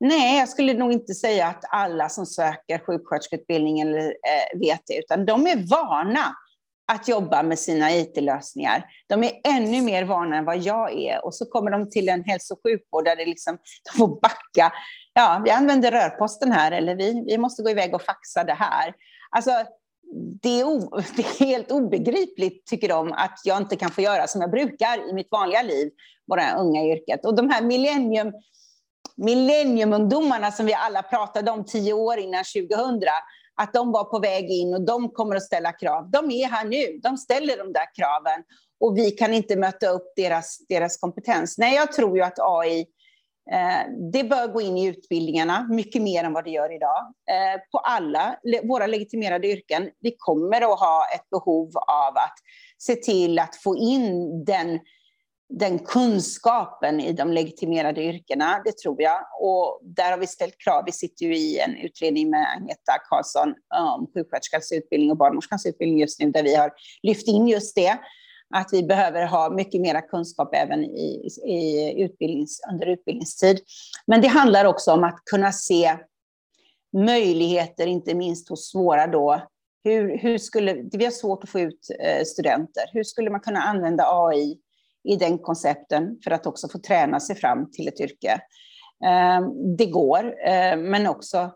Nej, jag skulle nog inte säga att alla som söker sjuksköterskeutbildningen eh, vet det, utan de är vana att jobba med sina IT-lösningar. De är ännu mer vana än vad jag är. Och så kommer de till en hälso och sjukvård där det liksom, de får backa. Ja, vi använder rörposten här, eller vi, vi måste gå iväg och faxa det här. Alltså, det är, o, det är helt obegripligt, tycker de, att jag inte kan få göra som jag brukar i mitt vanliga liv, våra unga yrket. Och de här millennium, millenniumungdomarna som vi alla pratade om tio år innan 2000, att de var på väg in och de kommer att ställa krav. De är här nu, de ställer de där kraven och vi kan inte möta upp deras, deras kompetens. Nej, jag tror ju att AI Eh, det bör gå in i utbildningarna mycket mer än vad det gör idag. Eh, på alla våra legitimerade yrken. Vi kommer att ha ett behov av att se till att få in den den kunskapen i de legitimerade yrkena, det tror jag. Och där har vi ställt krav. Vi sitter ju i en utredning med Agneta Karlsson om sjuksköterskans utbildning och barnmorskans utbildning just nu, där vi har lyft in just det. Att vi behöver ha mycket mera kunskap även i, i utbildnings, under utbildningstid. Men det handlar också om att kunna se möjligheter, inte minst hos svåra då, hur, hur skulle, vi har svårt att få ut eh, studenter. Hur skulle man kunna använda AI i den koncepten för att också få träna sig fram till ett yrke. Eh, det går, eh, men också,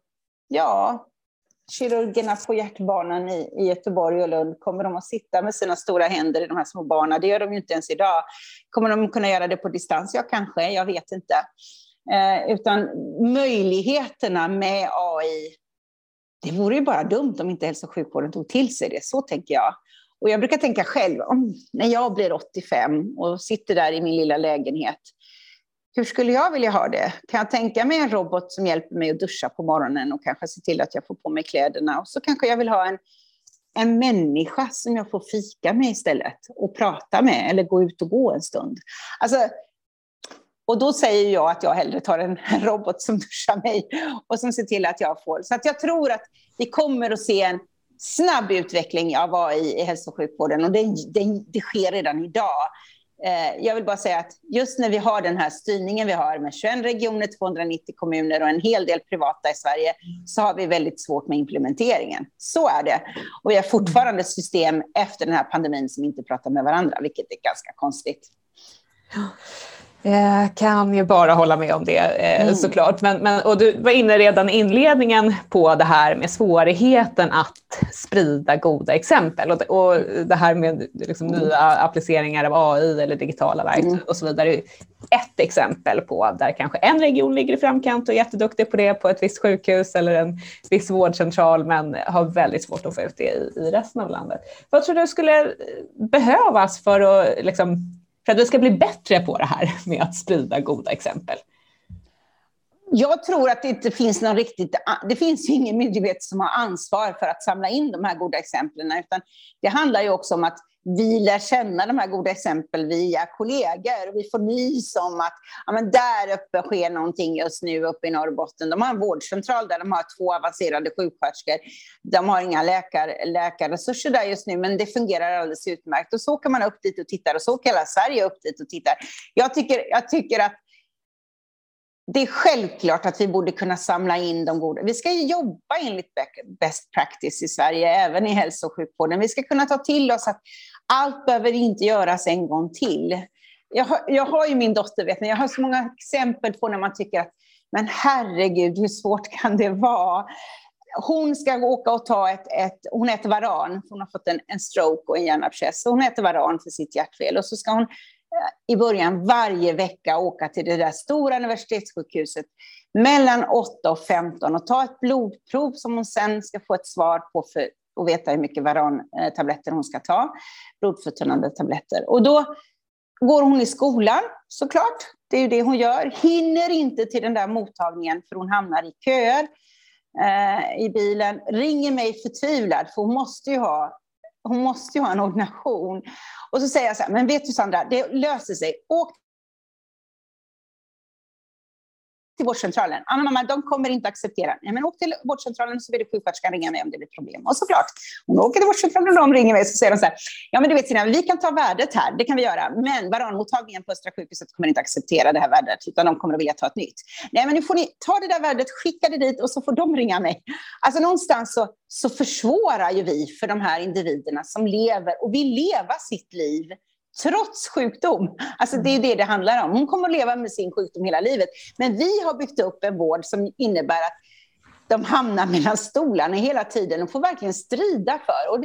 ja, kirurgerna på hjärtbanan i, Göteborg och Lund, kommer de att sitta med sina stora händer i de här små barnen? Det gör de ju inte ens idag. Kommer de kunna göra det på distans? Ja, kanske, jag vet inte. Eh, utan möjligheterna med AI, det vore ju bara dumt om inte hälso och sjukvården tog till sig det. Så tänker jag. Och jag brukar tänka själv, om, när jag blir 85 och sitter där i min lilla lägenhet, hur skulle jag vilja ha det? Kan jag tänka mig en robot som hjälper mig att duscha på morgonen och kanske se till att jag får på mig kläderna? Och så kanske jag vill ha en, en människa som jag får fika med istället och prata med eller gå ut och gå en stund. Alltså, och då säger jag att jag hellre tar en robot som duschar mig och som ser till att jag får. Så att jag tror att vi kommer att se en snabb utveckling av AI i hälso och sjukvården och det, det, det sker redan idag. Eh, jag vill bara säga att just när vi har den här styrningen vi har med 21 regioner, 290 kommuner och en hel del privata i Sverige så har vi väldigt svårt med implementeringen. Så är det. Och vi har fortfarande system efter den här pandemin som inte pratar med varandra, vilket är ganska konstigt. Jag kan ju bara hålla med om det mm. såklart. Men, men, och du var inne redan i inledningen på det här med svårigheten att sprida goda exempel. Och, och det här med liksom nya appliceringar av AI eller digitala verktyg mm. och så vidare. Ett exempel på där kanske en region ligger i framkant och är jätteduktig på det på ett visst sjukhus eller en viss vårdcentral men har väldigt svårt att få ut det i, i resten av landet. Vad tror du skulle behövas för att liksom, för att vi ska bli bättre på det här med att sprida goda exempel? Jag tror att det inte finns någon riktigt... Det finns ju ingen myndighet som har ansvar för att samla in de här goda exemplen, utan det handlar ju också om att vi lär känna de här goda exemplen via kollegor. Vi får nys om att ja, men där uppe sker någonting just nu uppe i Norrbotten. De har en vårdcentral där de har två avancerade sjuksköterskor. De har inga läkar, läkarresurser där just nu, men det fungerar alldeles utmärkt. Och så åker man upp dit och tittar och så åker hela Sverige upp dit och tittar. Jag tycker, jag tycker att det är självklart att vi borde kunna samla in de goda. Vi ska jobba enligt best practice i Sverige, även i hälso och sjukvården. Vi ska kunna ta till oss att allt behöver inte göras en gång till. Jag har, jag har ju min dotter, vet ni, jag har så många exempel på när man tycker att men herregud, hur svårt kan det vara? Hon ska åka och ta ett, ett hon äter varan, hon har fått en, en stroke och en hjärnabscess, hon äter varan för sitt hjärtfel och så ska hon eh, i början varje vecka åka till det där stora universitetssjukhuset mellan 8 och 15 och ta ett blodprov som hon sen ska få ett svar på för och veta hur mycket varantabletter eh, hon ska ta, blodförtunnande tabletter. Och då går hon i skolan såklart, det är ju det hon gör, hinner inte till den där mottagningen för hon hamnar i köer eh, i bilen, ringer mig förtvivlad för hon måste ju ha hon måste ju ha en ordination. Och så säger jag så här, men vet du Sandra, det löser sig. Åk till vårdcentralen. Anna mamma, de kommer inte acceptera. Ja, men åk till vårdcentralen så vill sjuksköterskan ringa mig om det blir problem. Och såklart, hon åker till vårdcentralen och de ringer mig så säger de så här, ja men du vet Sina, vi kan ta värdet här, det kan vi göra, men varanmottagningen på Östra sjukhuset kommer inte acceptera det här värdet, utan de kommer att vilja ta ett nytt. Nej, men nu får ni ta det där värdet, skicka det dit och så får de ringa mig. Alltså någonstans så, så försvårar ju vi för de här individerna som lever och vill leva sitt liv trots sjukdom. Alltså det är det det handlar om. Hon kommer att leva med sin sjukdom hela livet. Men vi har byggt upp en vård som innebär att de hamnar mellan stolarna hela tiden och får verkligen strida för. Och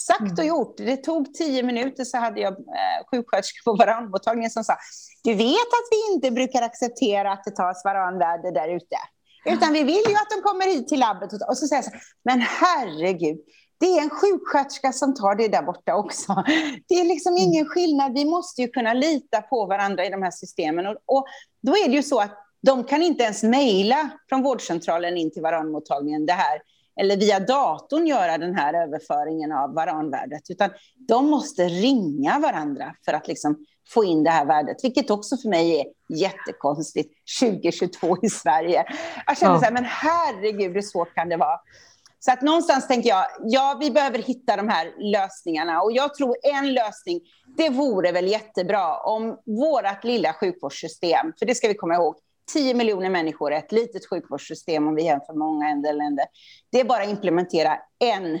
sagt och mm. gjort. Det tog tio minuter så hade jag eh, sjuksköterskor på varanmottagningen som sa du vet att vi inte brukar acceptera att det tas varanvärde där ute. Utan vi vill ju att de kommer hit till labbet. Och så säger jag så men herregud, det är en sjuksköterska som tar det där borta också. Det är liksom mm. ingen skillnad. Vi måste ju kunna lita på varandra i de här systemen. Och, och då är det ju så att de kan inte ens mejla från vårdcentralen in till varanmottagningen det här, eller via datorn göra den här överföringen av varanvärdet, utan de måste ringa varandra för att liksom få in det här värdet, vilket också för mig är jättekonstigt 2022 i Sverige. Jag känner ja. så här, men herregud, hur svårt kan det vara? Så att någonstans tänker jag, ja, vi behöver hitta de här lösningarna. Och jag tror en lösning, det vore väl jättebra om vårt lilla sjukvårdssystem, för det ska vi komma ihåg, 10 miljoner människor, ett litet sjukvårdssystem om vi jämför med många andra länder. Det är bara att implementera en,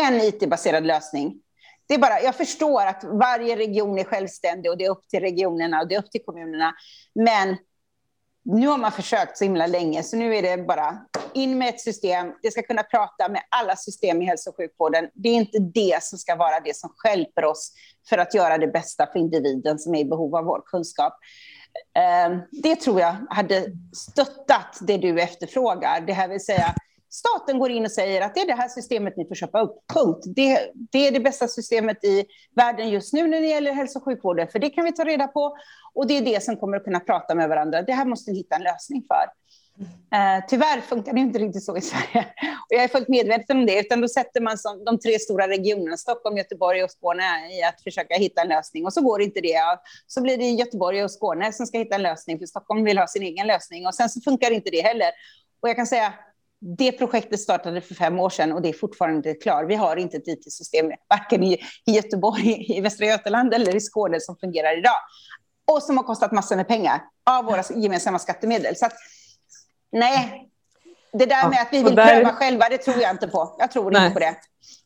en IT-baserad lösning. Det är bara, jag förstår att varje region är självständig och det är upp till regionerna och det är upp till kommunerna. Men nu har man försökt så himla länge, så nu är det bara in med ett system. Det ska kunna prata med alla system i hälso och sjukvården. Det är inte det som ska vara det som hjälper oss för att göra det bästa för individen som är i behov av vår kunskap. Ehm, det tror jag hade stöttat det du efterfrågar, det här vill säga staten går in och säger att det är det här systemet ni får köpa upp, punkt. Det, det, är det bästa systemet i världen just nu när det gäller hälso och sjukvården, för det kan vi ta reda på och det är det som kommer att kunna prata med varandra. Det här måste ni hitta en lösning för. Uh, tyvärr funkar det inte riktigt så i Sverige. Och jag är fullt medveten om det. Utan då sätter man som, de tre stora regionerna, Stockholm, Göteborg och Skåne, i att försöka hitta en lösning. Och så går inte det. Så blir det Göteborg och Skåne som ska hitta en lösning, för Stockholm vill ha sin egen lösning. Och sen så funkar inte det heller. Och jag kan säga, det projektet startade för fem år sedan och det är fortfarande inte klart. Vi har inte ett IT-system, varken i, i Göteborg, i Västra Götaland eller i Skåne som fungerar idag. Och som har kostat massor med pengar av våra gemensamma skattemedel. Så att, nej, det där med att vi vill där... pröva själva, det tror jag inte på. Jag tror nej. inte på det.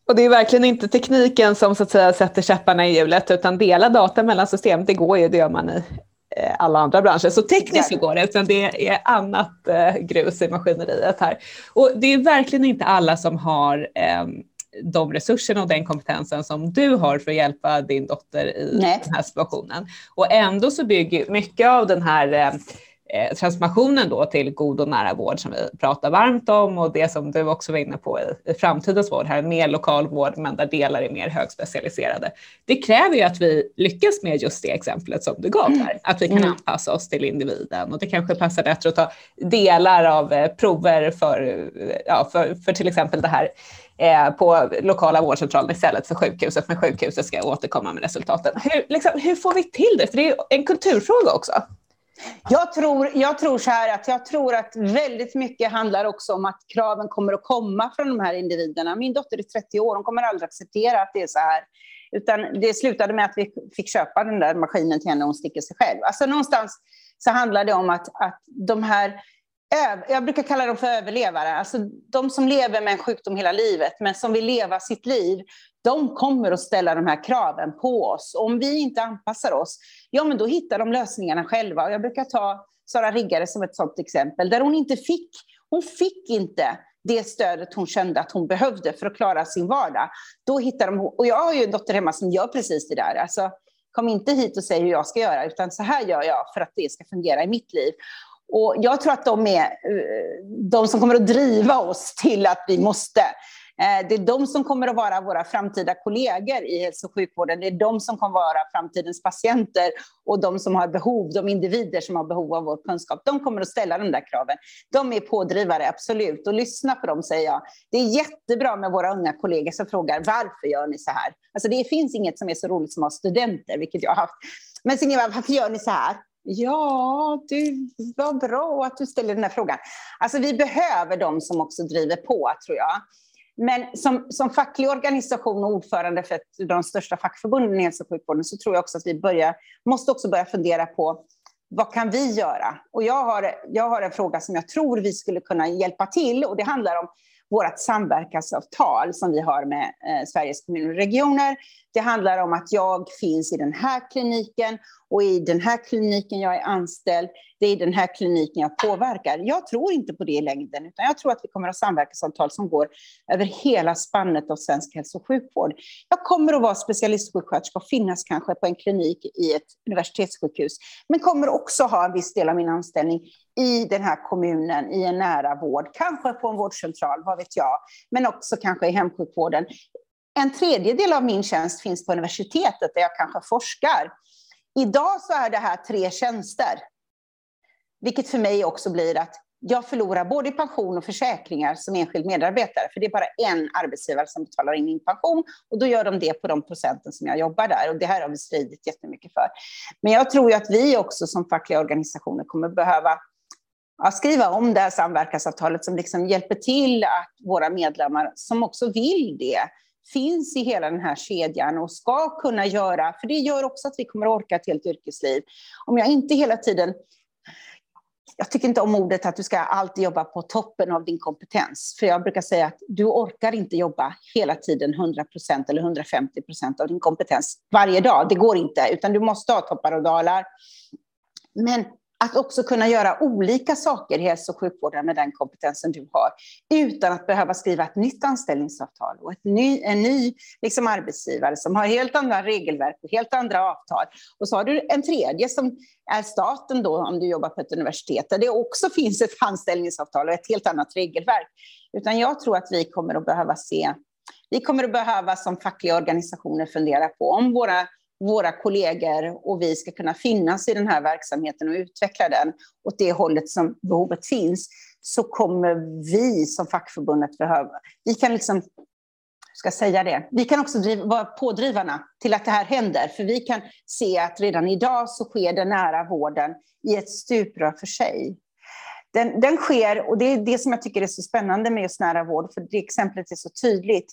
Och det är verkligen inte tekniken som så att säga sätter käpparna i hjulet, utan dela data mellan system, det går ju, det gör man i alla andra branscher. Så tekniskt så går det, utan det är annat eh, grus i maskineriet här. Och det är verkligen inte alla som har eh, de resurserna och den kompetensen som du har för att hjälpa din dotter i Nej. den här situationen. Och ändå så bygger mycket av den här eh, transformationen då till god och nära vård som vi pratar varmt om och det som du också var inne på i, i framtidens vård här, mer lokal vård men där delar är mer högspecialiserade. Det kräver ju att vi lyckas med just det exemplet som du gav här, mm. att vi kan mm. anpassa oss till individen och det kanske passar bättre att ta delar av eh, prover för, ja, för, för till exempel det här eh, på lokala vårdcentralen istället för sjukhuset, men sjukhuset ska återkomma med resultaten. Hur, liksom, hur får vi till det? För det är en kulturfråga också. Jag tror, jag tror så här att jag tror att väldigt mycket handlar också om att kraven kommer att komma från de här individerna. Min dotter är 30 år, hon kommer aldrig acceptera att det är så här. Utan det slutade med att vi fick köpa den där maskinen till henne och hon sticker sig själv. Alltså någonstans så handlar det om att, att de här jag brukar kalla dem för överlevare, alltså de som lever med en sjukdom hela livet, men som vill leva sitt liv, de kommer att ställa de här kraven på oss. Om vi inte anpassar oss, ja men då hittar de lösningarna själva. Jag brukar ta Sara Riggare som ett sådant exempel, där hon inte fick, hon fick inte det stödet hon kände att hon behövde för att klara sin vardag. Då hittar de, och jag har ju en dotter hemma som gör precis det där. Alltså, kom inte hit och säg hur jag ska göra, utan så här gör jag för att det ska fungera i mitt liv. Och jag tror att de är eh, de som kommer att driva oss till att vi måste. Eh, det är de som kommer att vara våra framtida kollegor i hälso och sjukvården. Det är de som kommer att vara framtidens patienter och de som har behov, de individer som har behov av vår kunskap. De kommer att ställa de där kraven. De är pådrivare, absolut. Och lyssna på dem, säger jag. Det är jättebra med våra unga kollegor som frågar varför gör ni så här? Alltså det finns inget som är så roligt som att ha studenter, vilket jag har haft. Men Signeva, varför gör ni så här? Ja, du, vad bra att du ställer den här frågan. Alltså, vi behöver de som också driver på, tror jag. Men som, som facklig organisation och ordförande för ett, de största fackförbunden i hälso och sjukvården så tror jag också att vi börjar, måste också börja fundera på vad kan vi göra? Och jag har, jag har en fråga som jag tror vi skulle kunna hjälpa till och det handlar om vårt samverkansavtal som vi har med eh, Sveriges kommuner och regioner. Det handlar om att jag finns i den här kliniken och i den här kliniken jag är anställd. Det är den här kliniken jag påverkar. Jag tror inte på det i längden, utan jag tror att vi kommer att ha samverkansavtal som går över hela spannet av svensk hälso och sjukvård. Jag kommer att vara specialistsjuksköterska och finnas kanske på en klinik i ett universitetssjukhus, men kommer också ha en viss del av min anställning i den här kommunen, i en nära vård, kanske på en vårdcentral, vad vet jag, men också kanske i hemsjukvården. En tredjedel av min tjänst finns på universitetet där jag kanske forskar. Idag så är det här tre tjänster, vilket för mig också blir att jag förlorar både pension och försäkringar som enskild medarbetare, för det är bara en arbetsgivare som betalar in min pension och då gör de det på de procenten som jag jobbar där och det här har vi stridit jättemycket för. Men jag tror ju att vi också som fackliga organisationer kommer behöva ja, skriva om det här samverkansavtalet som liksom hjälper till att våra medlemmar som också vill det finns i hela den här kedjan och ska kunna göra, för det gör också att vi kommer att orka ett helt yrkesliv. Om jag inte hela tiden jag tycker inte om ordet att du ska alltid jobba på toppen av din kompetens. För jag brukar säga att du orkar inte jobba hela tiden 100% eller 150% av din kompetens varje dag. Det går inte, utan du måste ha toppar och dalar. Men att också kunna göra olika saker i hälso och sjukvården med den kompetensen du har, utan att behöva skriva ett nytt anställningsavtal och ett ny, en ny liksom arbetsgivare som har helt andra regelverk och helt andra avtal. Och så har du en tredje som är staten då, om du jobbar på ett universitet, där det också finns ett anställningsavtal och ett helt annat regelverk. Utan jag tror att vi kommer att behöva se, vi kommer att behöva som fackliga organisationer fundera på om våra våra kollegor och vi ska kunna finnas i den här verksamheten och utveckla den åt det hållet som behovet finns, så kommer vi som fackförbundet behöva... Vi kan liksom ska säga det. Vi kan också driva, vara pådrivarna till att det här händer, för vi kan se att redan idag så sker den nära vården i ett stuprör för sig. Den, den sker, och det är det som jag tycker är så spännande med just nära vård, för det exemplet är så tydligt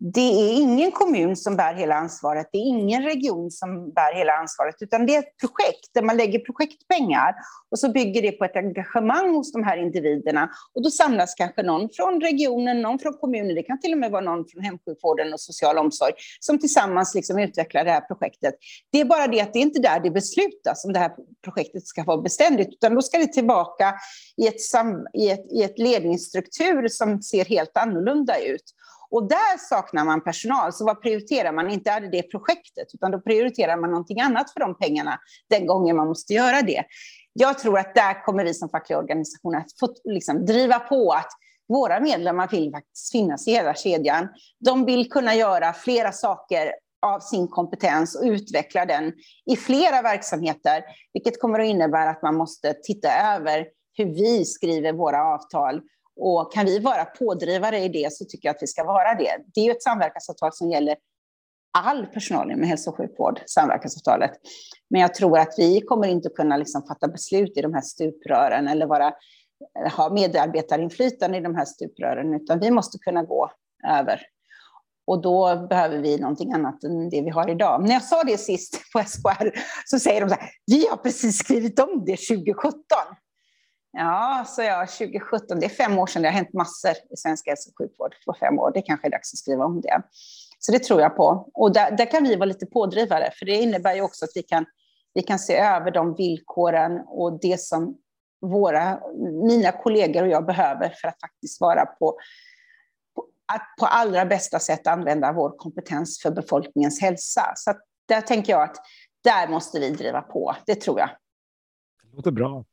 det är ingen kommun som bär hela ansvaret, det är ingen region som bär hela ansvaret, utan det är ett projekt där man lägger projektpengar och så bygger det på ett engagemang hos de här individerna. Och då samlas kanske någon från regionen, någon från kommunen, det kan till och med vara någon från hemsjukvården och social omsorg som tillsammans liksom utvecklar det här projektet. Det är bara det att det är inte där det beslutas om det här projektet ska vara beständigt, utan då ska det tillbaka i ett, sam, i ett, i ett ledningsstruktur som ser helt annorlunda ut. Och där saknar man personal, så vad prioriterar man? Inte är det det projektet, utan då prioriterar man någonting annat för de pengarna den gången man måste göra det. Jag tror att där kommer vi som fackliga organisationer att få liksom, driva på att våra medlemmar vill faktiskt finnas i hela kedjan. De vill kunna göra flera saker av sin kompetens och utveckla den i flera verksamheter, vilket kommer att innebära att man måste titta över hur vi skriver våra avtal och kan vi vara pådrivare i det så tycker jag att vi ska vara det. Det är ju ett samverkansavtal som gäller all personal inom hälso och sjukvård, samverkansavtalet. Men jag tror att vi kommer inte kunna liksom fatta beslut i de här stuprören eller vara, ha medarbetarinflytande i de här stuprören, utan vi måste kunna gå över. Och då behöver vi någonting annat än det vi har idag. När jag sa det sist på SKR så säger de så här, vi har precis skrivit om det 2017. Ja, så jag 2017, det är fem år sedan, det har hänt massor i svensk hälso och sjukvård på fem år. Det kanske är dags att skriva om det. Så det tror jag på. Och där, där kan vi vara lite pådrivare, för det innebär ju också att vi kan, vi kan se över de villkoren och det som våra, mina kollegor och jag behöver för att faktiskt vara på, på att på allra bästa sätt använda vår kompetens för befolkningens hälsa. Så där tänker jag att där måste vi driva på, det tror jag. Det låter bra.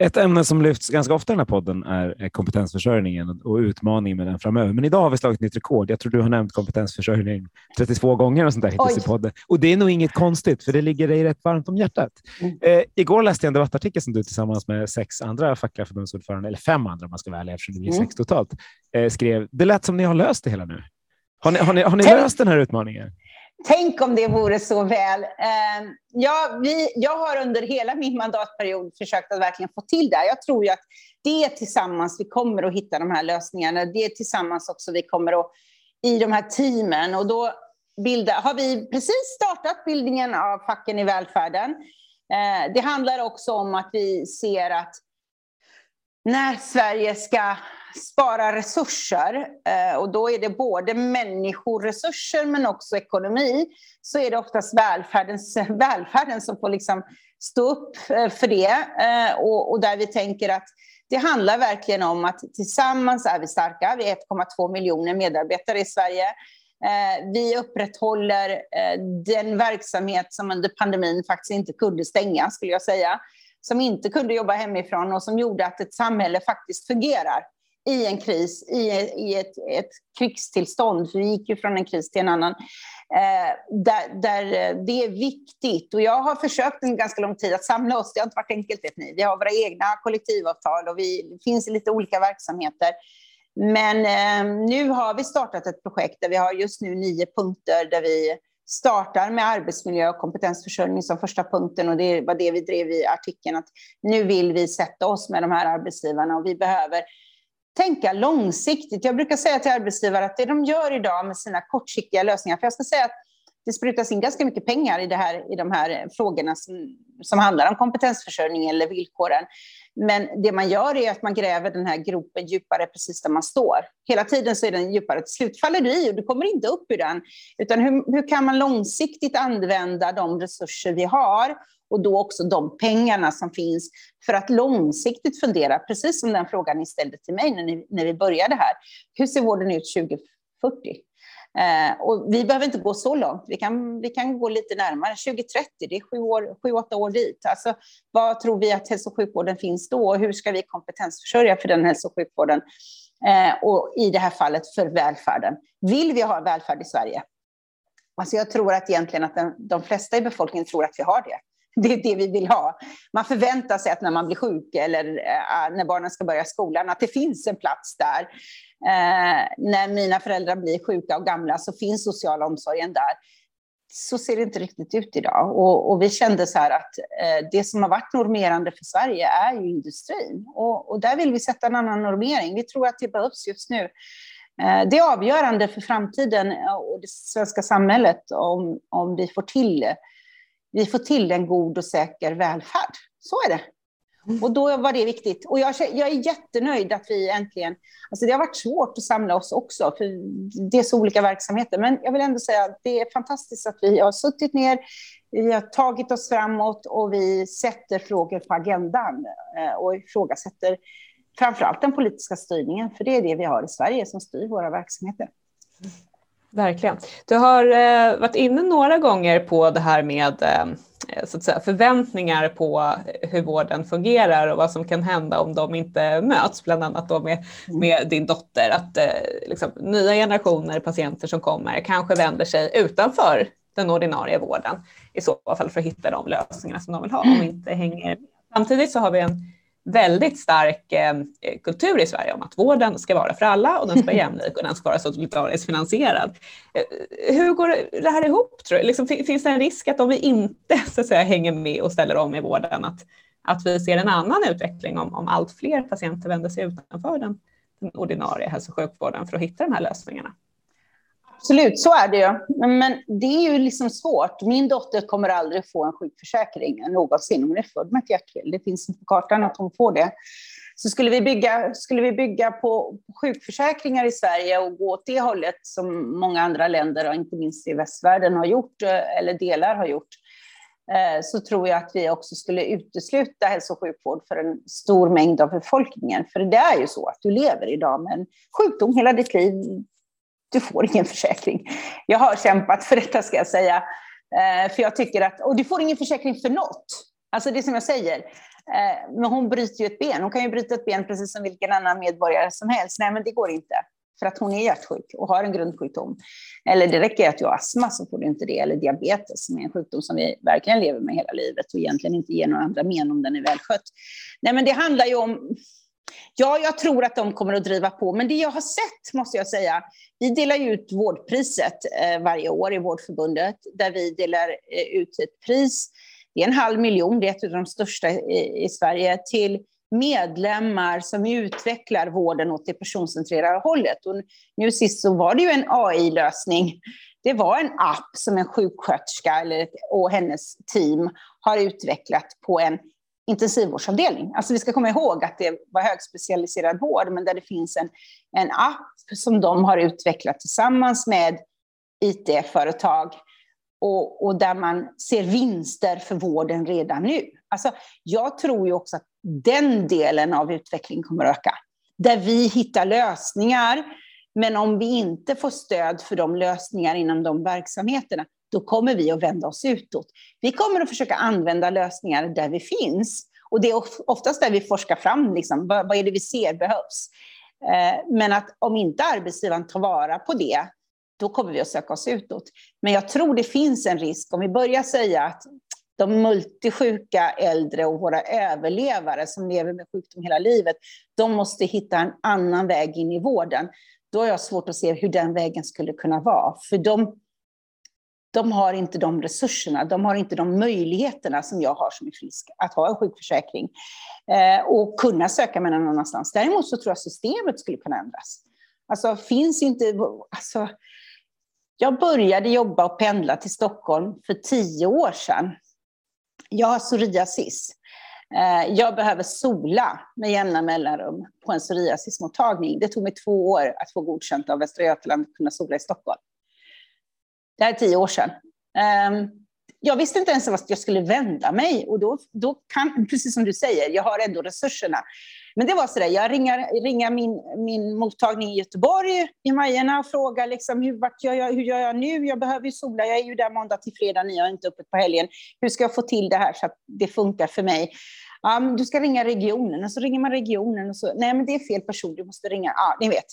Ett ämne som lyfts ganska ofta i den här podden är kompetensförsörjningen och utmaningen med den framöver. Men idag har vi slagit nytt rekord. Jag tror du har nämnt kompetensförsörjning 32 gånger och sånt där hittills i podden. Och det är nog inget konstigt, för det ligger dig rätt varmt om hjärtat. Mm. Eh, igår läste jag en debattartikel som du tillsammans med sex andra fackliga förbundsordförande, eller fem andra om man ska vara ärlig, eftersom det blir mm. sex totalt, eh, skrev. Det lät som ni har löst det hela nu. Har ni, har ni, har ni löst den här utmaningen? Tänk om det vore så väl. Ehm, ja, vi, jag har under hela min mandatperiod försökt att verkligen få till det. Jag tror ju att det är tillsammans vi kommer att hitta de här lösningarna. Det är tillsammans också vi kommer att, i de här teamen. Och då bilda, har vi precis startat bildningen av facken i välfärden. Ehm, det handlar också om att vi ser att när Sverige ska spara resurser, eh, och då är det både människoresurser men också ekonomi, så är det oftast välfärdens, välfärden som får liksom stå upp eh, för det. Eh, och, och där vi tänker att det handlar verkligen om att tillsammans är vi starka. Vi är 1,2 miljoner medarbetare i Sverige. Vi upprätthåller den verksamhet som under pandemin faktiskt inte kunde stänga, skulle jag säga. Som inte kunde jobba hemifrån och som gjorde att ett samhälle faktiskt fungerar i en kris, i, i ett, ett krigstillstånd, för vi gick ju från en kris till en annan, eh, där, där eh, det är viktigt. Och jag har försökt en ganska lång tid att samla oss, det har inte varit enkelt vet ni. Vi har våra egna kollektivavtal och vi finns i lite olika verksamheter. Men eh, nu har vi startat ett projekt där vi har just nu nio punkter där vi startar med arbetsmiljö och kompetensförsörjning som första punkten och det var det vi drev i artikeln att nu vill vi sätta oss med de här arbetsgivarna och vi behöver tänka långsiktigt. Jag brukar säga till arbetsgivare att det de gör idag med sina kortsiktiga lösningar, för jag ska säga att det sprutas in ganska mycket pengar i, det här, i de här frågorna som, som handlar om kompetensförsörjning eller villkoren. Men det man gör är att man gräver den här gropen djupare precis där man står. Hela tiden så är den djupare. Till slut faller du i och du kommer inte upp ur den. Utan hur, hur kan man långsiktigt använda de resurser vi har och då också de pengarna som finns för att långsiktigt fundera, precis som den frågan ni ställde till mig när, ni, när vi började här. Hur ser vården ut 2040? Eh, och vi behöver inte gå så långt, vi kan, vi kan gå lite närmare. 2030, det är sju, år, sju, åtta år dit. Alltså, vad tror vi att hälso och sjukvården finns då? Och hur ska vi kompetensförsörja för den hälso och sjukvården? Eh, och i det här fallet för välfärden. Vill vi ha välfärd i Sverige? Alltså jag tror att egentligen att den, de flesta i befolkningen tror att vi har det. Det är det vi vill ha. Man förväntar sig att när man blir sjuk eller eh, när barnen ska börja skolan, att det finns en plats där. Eh, när mina föräldrar blir sjuka och gamla så finns sociala omsorgen där. Så ser det inte riktigt ut idag. Och, och vi kände så här att eh, det som har varit normerande för Sverige är ju industrin. Och, och där vill vi sätta en annan normering. Vi tror att det behövs just nu. Eh, det är avgörande för framtiden eh, och det svenska samhället om, om vi, får till, vi får till en god och säker välfärd. Så är det. Och då var det viktigt. Och jag, jag är jättenöjd att vi äntligen... Alltså det har varit svårt att samla oss också, för det är så olika verksamheter. Men jag vill ändå säga att det är fantastiskt att vi har suttit ner, vi har tagit oss framåt och vi sätter frågor på agendan eh, och ifrågasätter framför allt den politiska styrningen, för det är det vi har i Sverige som styr våra verksamheter. Verkligen. Du har eh, varit inne några gånger på det här med eh, så att säga, förväntningar på hur vården fungerar och vad som kan hända om de inte möts, bland annat då med, mm. med din dotter. Att eh, liksom, nya generationer patienter som kommer kanske vänder sig utanför den ordinarie vården i så fall för att hitta de lösningar som de vill ha om inte hänger. Samtidigt så har vi en väldigt stark eh, kultur i Sverige om att vården ska vara för alla och den ska vara jämlik och den ska vara solidariskt finansierad. Eh, hur går det här ihop tror du? Liksom, finns det en risk att om vi inte så att säga, hänger med och ställer om i vården att, att vi ser en annan utveckling om, om allt fler patienter vänder sig utanför den, den ordinarie hälso och sjukvården för att hitta de här lösningarna? Absolut, så är det ju. Men det är ju liksom svårt. Min dotter kommer aldrig få en sjukförsäkring någonsin. Hon är född med ett hjärtfel. Det finns inte på kartan att hon får det. Så skulle vi bygga, skulle vi bygga på sjukförsäkringar i Sverige och gå åt det hållet som många andra länder, och inte minst i västvärlden, har gjort, eh, eller delar har gjort, eh, så tror jag att vi också skulle utesluta hälso och sjukvård för en stor mängd av befolkningen. För det är ju så att du lever idag med en sjukdom hela ditt liv du får ingen försäkring. Jag har kämpat för detta ska jag säga. Eh, för jag tycker att, och du får ingen försäkring för något. Alltså det som jag säger. Eh, men hon bryter ju ett ben. Hon kan ju bryta ett ben precis som vilken annan medborgare som helst. Nej, men det går inte. För att hon är hjärtsjuk och har en grundsjukdom. Eller det räcker att du har astma så får du inte det. Eller diabetes som är en sjukdom som vi verkligen lever med hela livet och egentligen inte ger några andra men om den är välskött. Nej, men det handlar ju om Ja, jag tror att de kommer att driva på. Men det jag har sett, måste jag säga, vi delar ju ut vårdpriset eh, varje år i Vårdförbundet, där vi delar eh, ut ett pris. Det är en halv miljon, det är ett av de största i, i Sverige, till medlemmar som utvecklar vården åt det personcentrerade hållet. Och nu sist så var det ju en AI-lösning. Det var en app som en sjuksköterska eller, och hennes team har utvecklat på en intensivvårdsavdelning. Alltså vi ska komma ihåg att det var högspecialiserad vård, men där det finns en, en app som de har utvecklat tillsammans med IT-företag och, och, där man ser vinster för vården redan nu. Alltså, jag tror ju också att den delen av utvecklingen kommer att öka. Där vi hittar lösningar, men om vi inte får stöd för de lösningar inom de verksamheterna, då kommer vi att vända oss utåt. Vi kommer att försöka använda lösningar där vi finns. Och det är oftast där vi forskar fram, liksom, vad, vad är det vi ser behövs. Eh, men att om inte arbetsgivaren tar vara på det, då kommer vi att söka oss utåt. Men jag tror det finns en risk om vi börjar säga att de multisjuka äldre och våra överlevare som lever med sjukdom hela livet, de måste hitta en annan väg in i vården. Då har jag svårt att se hur den vägen skulle kunna vara. För de de har inte de resurserna, de har inte de möjligheterna som jag har som är frisk, att ha en sjukförsäkring eh, och kunna söka mig någon annanstans. Däremot så tror jag systemet skulle kunna ändras. Alltså finns inte... Alltså, jag började jobba och pendla till Stockholm för tio år sedan. Jag har psoriasis. Eh, jag behöver sola med jämna mellanrum på en psoriasismottagning. Det tog mig två år att få godkänt av Västra Götaland att kunna sola i Stockholm. Det här är tio år sedan. Ehm, jag visste inte ens vart jag skulle vända mig. Och då, då kan, precis som du säger, jag har ändå resurserna. Men det var så där, jag ringer, ringer min, min mottagning i Göteborg i Majerna och frågar liksom, hur, vart gör jag, hur gör jag nu? Jag behöver ju sola, jag är ju där måndag till fredag, ni har inte öppet på helgen. Hur ska jag få till det här så att det funkar för mig? Um, du ska ringa regionen, och så ringer man regionen och så, nej men det är fel person, du måste ringa, ja, ni vet.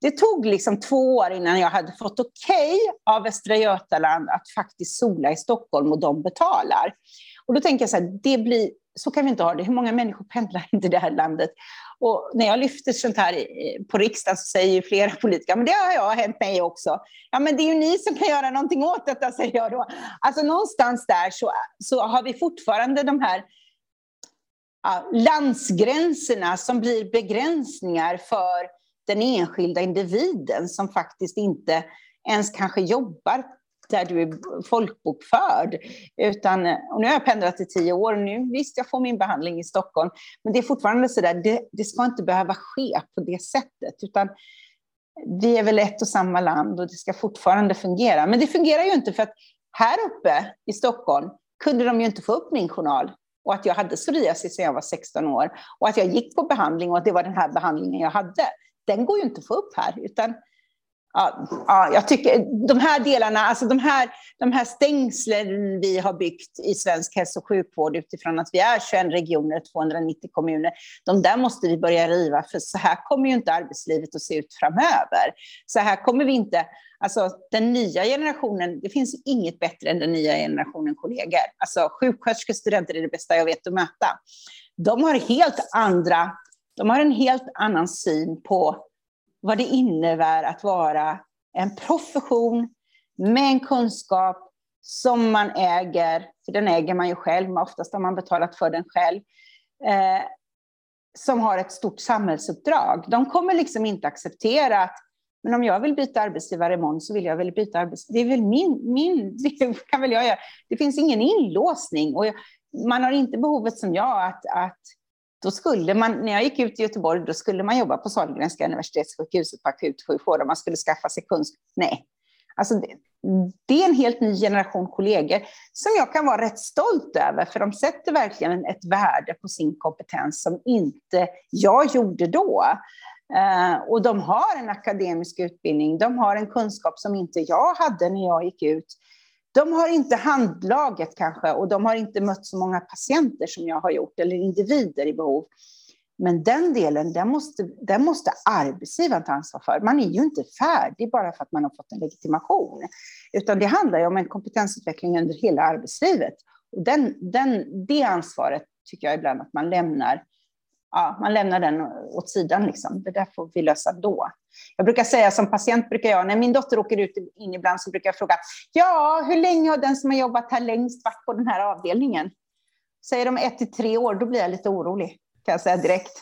Det tog liksom två år innan jag hade fått okej okay av Västra Götaland att faktiskt sola i Stockholm och de betalar. Och då tänker jag så här, det blir, så kan vi inte ha det. Hur många människor pendlar inte i det här landet? Och när jag lyfter sånt här på riksdagen så säger ju flera politiker, men det har jag hänt mig också. Ja, men det är ju ni som kan göra någonting åt detta, säger jag då. Alltså någonstans där så, så har vi fortfarande de här ja, landsgränserna som blir begränsningar för den enskilda individen som faktiskt inte ens kanske jobbar där du är folkbokförd. Utan, och nu har jag pendlat i tio år. Nu, visst, jag får min behandling i Stockholm. Men det är fortfarande så där, det, det ska inte behöva ske på det sättet. Utan vi är väl ett och samma land och det ska fortfarande fungera. Men det fungerar ju inte för att här uppe i Stockholm kunde de ju inte få upp min journal och att jag hade psoriasis sedan jag var 16 år och att jag gick på behandling och att det var den här behandlingen jag hade. Den går ju inte att få upp här, utan Ja, ja, jag tycker de här delarna, alltså de här, de här stängslen vi har byggt i svensk hälso och sjukvård utifrån att vi är 21 regioner, 290 kommuner, de där måste vi börja riva, för så här kommer ju inte arbetslivet att se ut framöver. Så här kommer vi inte, alltså den nya generationen, det finns inget bättre än den nya generationen kollegor. Alltså sjuksköterskor, studenter är det bästa jag vet att möta. De har helt andra, de har en helt annan syn på vad det innebär att vara en profession med en kunskap som man äger, för den äger man ju själv, men oftast har man betalat för den själv, eh, som har ett stort samhällsuppdrag. De kommer liksom inte acceptera att men om jag vill byta arbetsgivare imorgon så vill jag väl byta arbetsgivare. Det är väl min, min det kan väl jag göra. Det finns ingen inlåsning och man har inte behovet som jag att, att då skulle man, när jag gick ut i Göteborg, då skulle man jobba på Sahlgrenska universitetssjukhuset på akutsjukvård och man skulle skaffa sig kunskap. Nej, alltså det, det, är en helt ny generation kollegor som jag kan vara rätt stolt över, för de sätter verkligen ett värde på sin kompetens som inte jag gjorde då. Uh, och de har en akademisk utbildning, de har en kunskap som inte jag hade när jag gick ut. De har inte handlaget kanske och de har inte mött så många patienter som jag har gjort eller individer i behov. Men den delen, den måste, den måste arbetsgivaren ta ansvar för. Man är ju inte färdig bara för att man har fått en legitimation, utan det handlar ju om en kompetensutveckling under hela arbetslivet. Och den, den, det ansvaret tycker jag ibland att man lämnar ja, man lämnar den åt sidan. Liksom. Det där får vi lösa då. Jag brukar säga som patient, brukar jag, när min dotter åker ut in ibland, så brukar jag fråga, ja, hur länge har den som har jobbat här längst varit på den här avdelningen? Säger de ett till tre år, då blir jag lite orolig, kan jag säga direkt.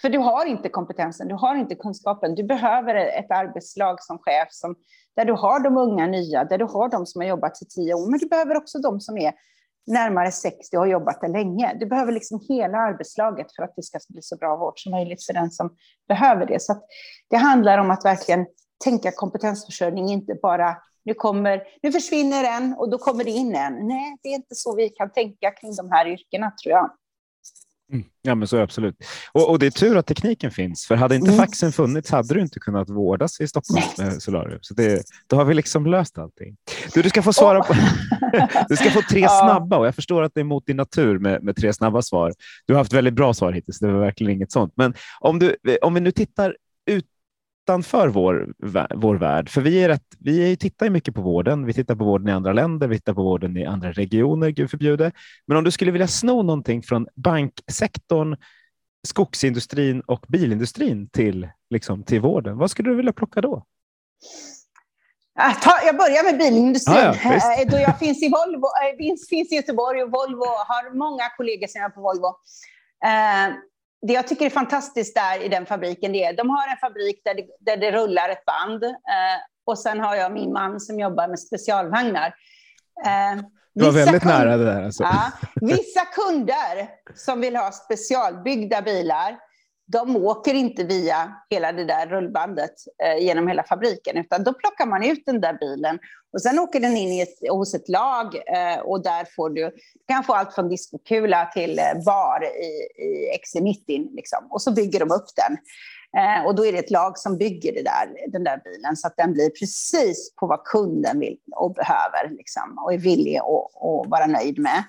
För du har inte kompetensen, du har inte kunskapen. Du behöver ett arbetslag som chef, som, där du har de unga nya, där du har de som har jobbat i tio år, men du behöver också de som är närmare 60 och har jobbat där länge. Du behöver liksom hela arbetslaget för att det ska bli så bra vård som möjligt för den som behöver det. Så det handlar om att verkligen tänka kompetensförsörjning, inte bara nu, kommer, nu försvinner en och då kommer det in en. Nej, det är inte så vi kan tänka kring de här yrkena tror jag. Mm. Ja, men så absolut. Och, och, det är tur att tekniken finns, för hade inte mm. faxen funnits hade du inte kunnat vårdas i Stockholm med solarium. Så det, då har vi liksom löst allting. Du, du ska få svara oh. på... du ska få tre ja. snabba och jag förstår att det är mot din natur med, med tre snabba svar. Du har haft väldigt bra svar hittills, det var verkligen inget sånt. Men om, du, om vi nu tittar utanför vår, vår värld. För vi, är rätt, vi tittar ju mycket på vården. Vi tittar på vården i andra länder, vi tittar på vården i andra regioner, gud förbjude. Men om du skulle vilja sno någonting från banksektorn, skogsindustrin och bilindustrin till, liksom, till vården, vad skulle du vilja plocka då? Jag börjar med bilindustrin. Ah, ja, då jag finns i, Volvo, äh, finns i Göteborg och Volvo har många kollegor som är på Volvo. Det jag tycker är fantastiskt där i den fabriken, det är de har en fabrik där det, där det rullar ett band. Eh, och sen har jag min man som jobbar med specialvagnar. Eh, det var väldigt kunder, nära det där. Alltså. Ja, vissa kunder som vill ha specialbyggda bilar, de åker inte via hela det där rullbandet eh, genom hela fabriken, utan då plockar man ut den där bilen och sen åker den in i ett, hos ett lag eh, och där får du, du kan få allt från diskokula till eh, bar i, i XC90 liksom, och så bygger de upp den. Eh, och då är det ett lag som bygger det där, den där bilen så att den blir precis på vad kunden vill och behöver liksom, och är villig att vara nöjd med.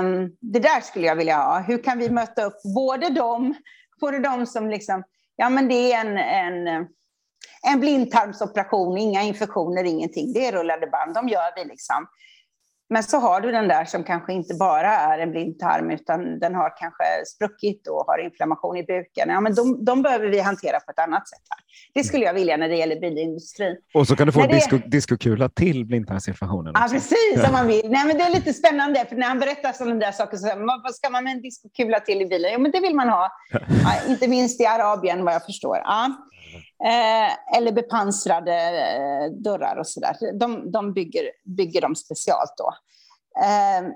Um, det där skulle jag vilja ha. Hur kan vi möta upp både dem både de som liksom, ja men det är en, en, en blindtarmsoperation, inga infektioner, ingenting. Det är rullade band, de gör vi liksom men så har du den där som kanske inte bara är en blindtarm utan den har kanske spruckit och har inflammation i buken. Ja, men de, de behöver vi hantera på ett annat sätt. Här. Det skulle jag vilja när det gäller bilindustrin. Och så kan du få en disco, discokula till blindtarmsinflammationen. Ja, precis, om man vill. Nej, men det är lite spännande, för när han berättar sådana där saker, så vad ska man med en diskokula till i bilen? Jo, men det vill man ha. Ja, inte minst i Arabien, vad jag förstår. Ja. Eh, eller bepansrade eh, dörrar och sådär. De, de bygger, bygger de specialt då. Eh,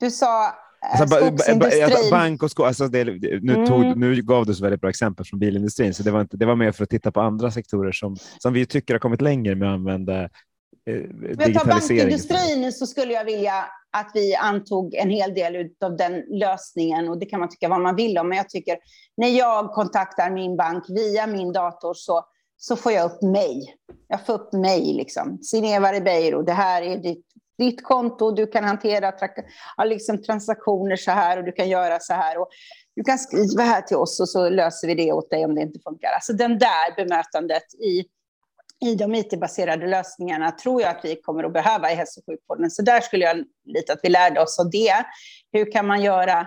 du sa eh, Alltså. Bank och skog, alltså det, nu, mm. tog, nu gav du så väldigt bra exempel från bilindustrin, så det var, inte, det var mer för att titta på andra sektorer som, som vi tycker har kommit längre med att använda digitalisering. Jag tar bankindustrin så skulle jag vilja att vi antog en hel del av den lösningen och det kan man tycka vad man vill om, men jag tycker när jag kontaktar min bank via min dator så, så får jag upp mig. Jag får upp mig liksom. Sineva Ribeiro, det här är ditt, ditt konto, du kan hantera ja, liksom transaktioner så här och du kan göra så här. Och du kan skriva här till oss och så löser vi det åt dig om det inte funkar. Alltså den där bemötandet i i de IT-baserade lösningarna tror jag att vi kommer att behöva i hälso och sjukvården. Så där skulle jag lite att vi lärde oss av det. Hur kan man göra?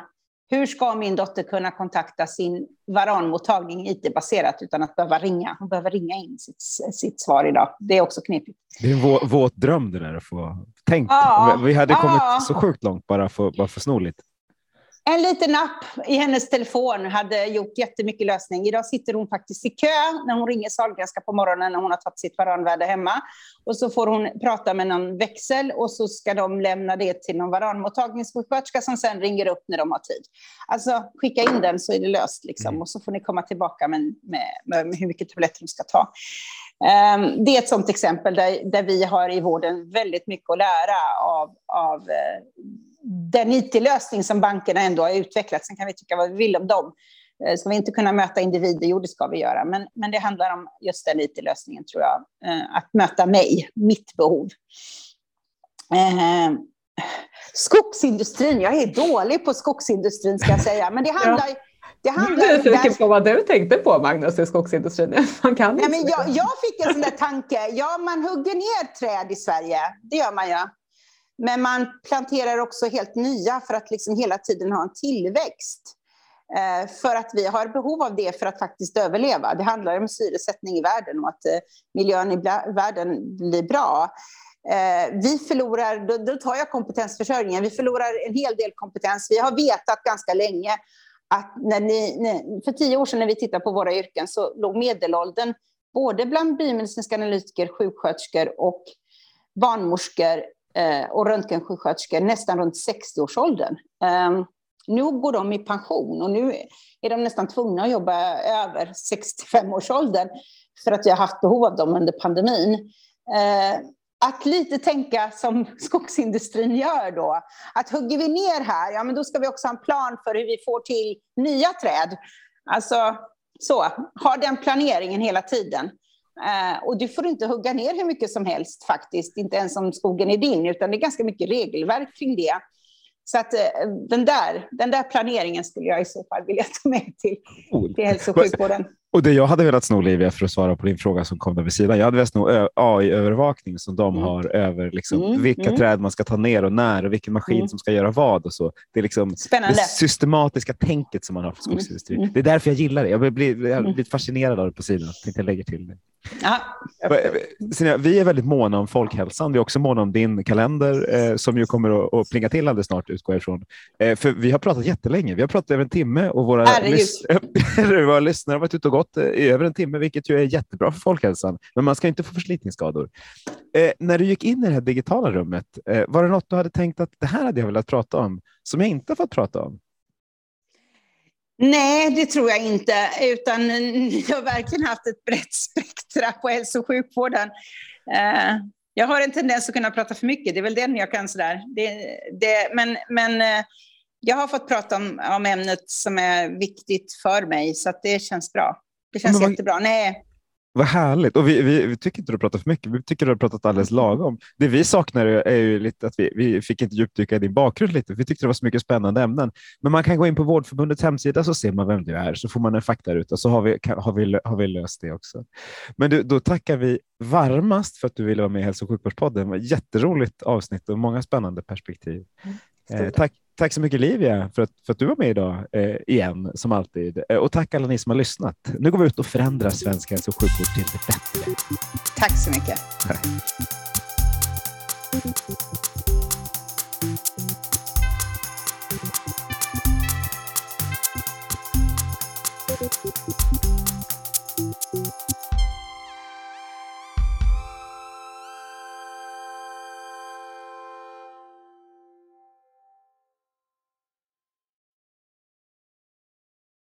Hur ska min dotter kunna kontakta sin varanmottagning IT-baserat utan att behöva ringa? Hon behöver ringa in sitt, sitt svar idag. Det är också knepigt. Det är en våt dröm det där att få tänka. Ja, vi hade kommit ja. så sjukt långt bara för, bara för snorligt. En liten app i hennes telefon hade gjort jättemycket lösning. Idag sitter hon faktiskt i kö när hon ringer Sahlgrenska på morgonen när hon har tagit sitt varanvärde hemma. Och så får hon prata med någon växel och så ska de lämna det till någon varanmottagningssjuksköterska som sen ringer upp när de har tid. Alltså skicka in den så är det löst liksom. Mm. och så får ni komma tillbaka med, med, med hur mycket tabletter de ska ta. Um, det är ett sådant exempel där, där vi har i vården väldigt mycket att lära av, av uh, den IT-lösning som bankerna ändå har utvecklat. Sen kan vi tycka vad vi vill om dem. Eh, ska vi inte kunna möta individer? Jo, det ska vi göra. Men, men det handlar om just den IT-lösningen, tror jag. Eh, att möta mig, mitt behov. Eh, skogsindustrin, jag är dålig på skogsindustrin ska jag säga. Men det handlar... Ja. Det handlar jag är nyfiken på vad du tänkte på, Magnus, i skogsindustrin. Man kan Nej, men jag, jag fick en sån där tanke. Ja, man hugger ner träd i Sverige. Det gör man ju. Men man planterar också helt nya för att liksom hela tiden ha en tillväxt. Eh, för att vi har behov av det för att faktiskt överleva. Det handlar om syresättning i världen och att eh, miljön i världen blir bra. Eh, vi förlorar, då, då tar jag kompetensförsörjningen, vi förlorar en hel del kompetens. Vi har vetat ganska länge att när ni, för tio år sedan när vi tittade på våra yrken så låg medelåldern både bland biomedicinska analytiker, sjuksköterskor och barnmorskor Eh, och röntgensjuksköterskor nästan runt 60-årsåldern. Ehm, nu går de i pension och nu är de nästan tvungna att jobba över 65-årsåldern för att vi har haft behov av dem under pandemin. Eh, att lite tänka som skogsindustrin gör då. Att hugger vi ner här, ja men då ska vi också ha en plan för hur vi får till nya träd. Alltså så, ha den planeringen hela tiden. Eh, och du får inte hugga ner hur mycket som helst faktiskt, inte ens om skogen är din, utan det är ganska mycket regelverk kring det. Så att eh, den där, den där planeringen skulle jag i så fall vilja ta med till, till hälso och sjukvården. Och det jag hade velat sno, Olivia, för att svara på din fråga som kom där vid sidan. Jag hade velat sno AI-övervakning som de mm. har över liksom, mm. vilka mm. träd man ska ta ner och när och vilken maskin mm. som ska göra vad. Och så. Det är liksom det systematiska tänket som man har för mm. skogsindustrin. Mm. Det är därför jag gillar det. Jag blir, jag blir fascinerad av det på sidan. Jag tänkte jag lägger till det. Ja, vi är väldigt måna om folkhälsan. Vi är också måna om din kalender eh, som ju kommer att, att plinga till alldeles snart, utgår ifrån. Eh, för vi har pratat jättelänge. Vi har pratat över en timme och våra, lys våra lyssnare har varit ute och gått gått i över en timme, vilket ju är jättebra för folkhälsan. Men man ska inte få förslitningsskador. Eh, när du gick in i det här digitala rummet, eh, var det något du hade tänkt att det här hade jag velat prata om som jag inte har fått prata om? Nej, det tror jag inte, utan jag har verkligen haft ett brett spektra på hälso och sjukvården. Eh, jag har en tendens att kunna prata för mycket, det är väl den jag kan sådär. Det, det, men, men eh, jag har fått prata om, om ämnet som är viktigt för mig, så det känns bra. Det känns vad, jättebra. Nej. Vad härligt. Och vi, vi, vi, tycker inte du har pratat för mycket. Vi tycker du har pratat alldeles lagom. Det vi saknar är ju lite att vi, vi fick inte djupdyka i din bakgrund lite. Vi tyckte det var så mycket spännande ämnen. Men man kan gå in på Vårdförbundets hemsida så ser man vem du är. Så får man en faktaruta så har vi, har vi, har vi löst det också. Men du, då tackar vi varmast för att du ville vara med i Hälso och sjukvårdspodden. Det var ett jätteroligt avsnitt och många spännande perspektiv. Mm. Eh, tack, tack så mycket Livia för att, för att du var med idag eh, igen som alltid. Eh, och tack alla ni som har lyssnat. Nu går vi ut och förändrar svensk hälso och sjukvård till det bättre. Tack så mycket. Tack.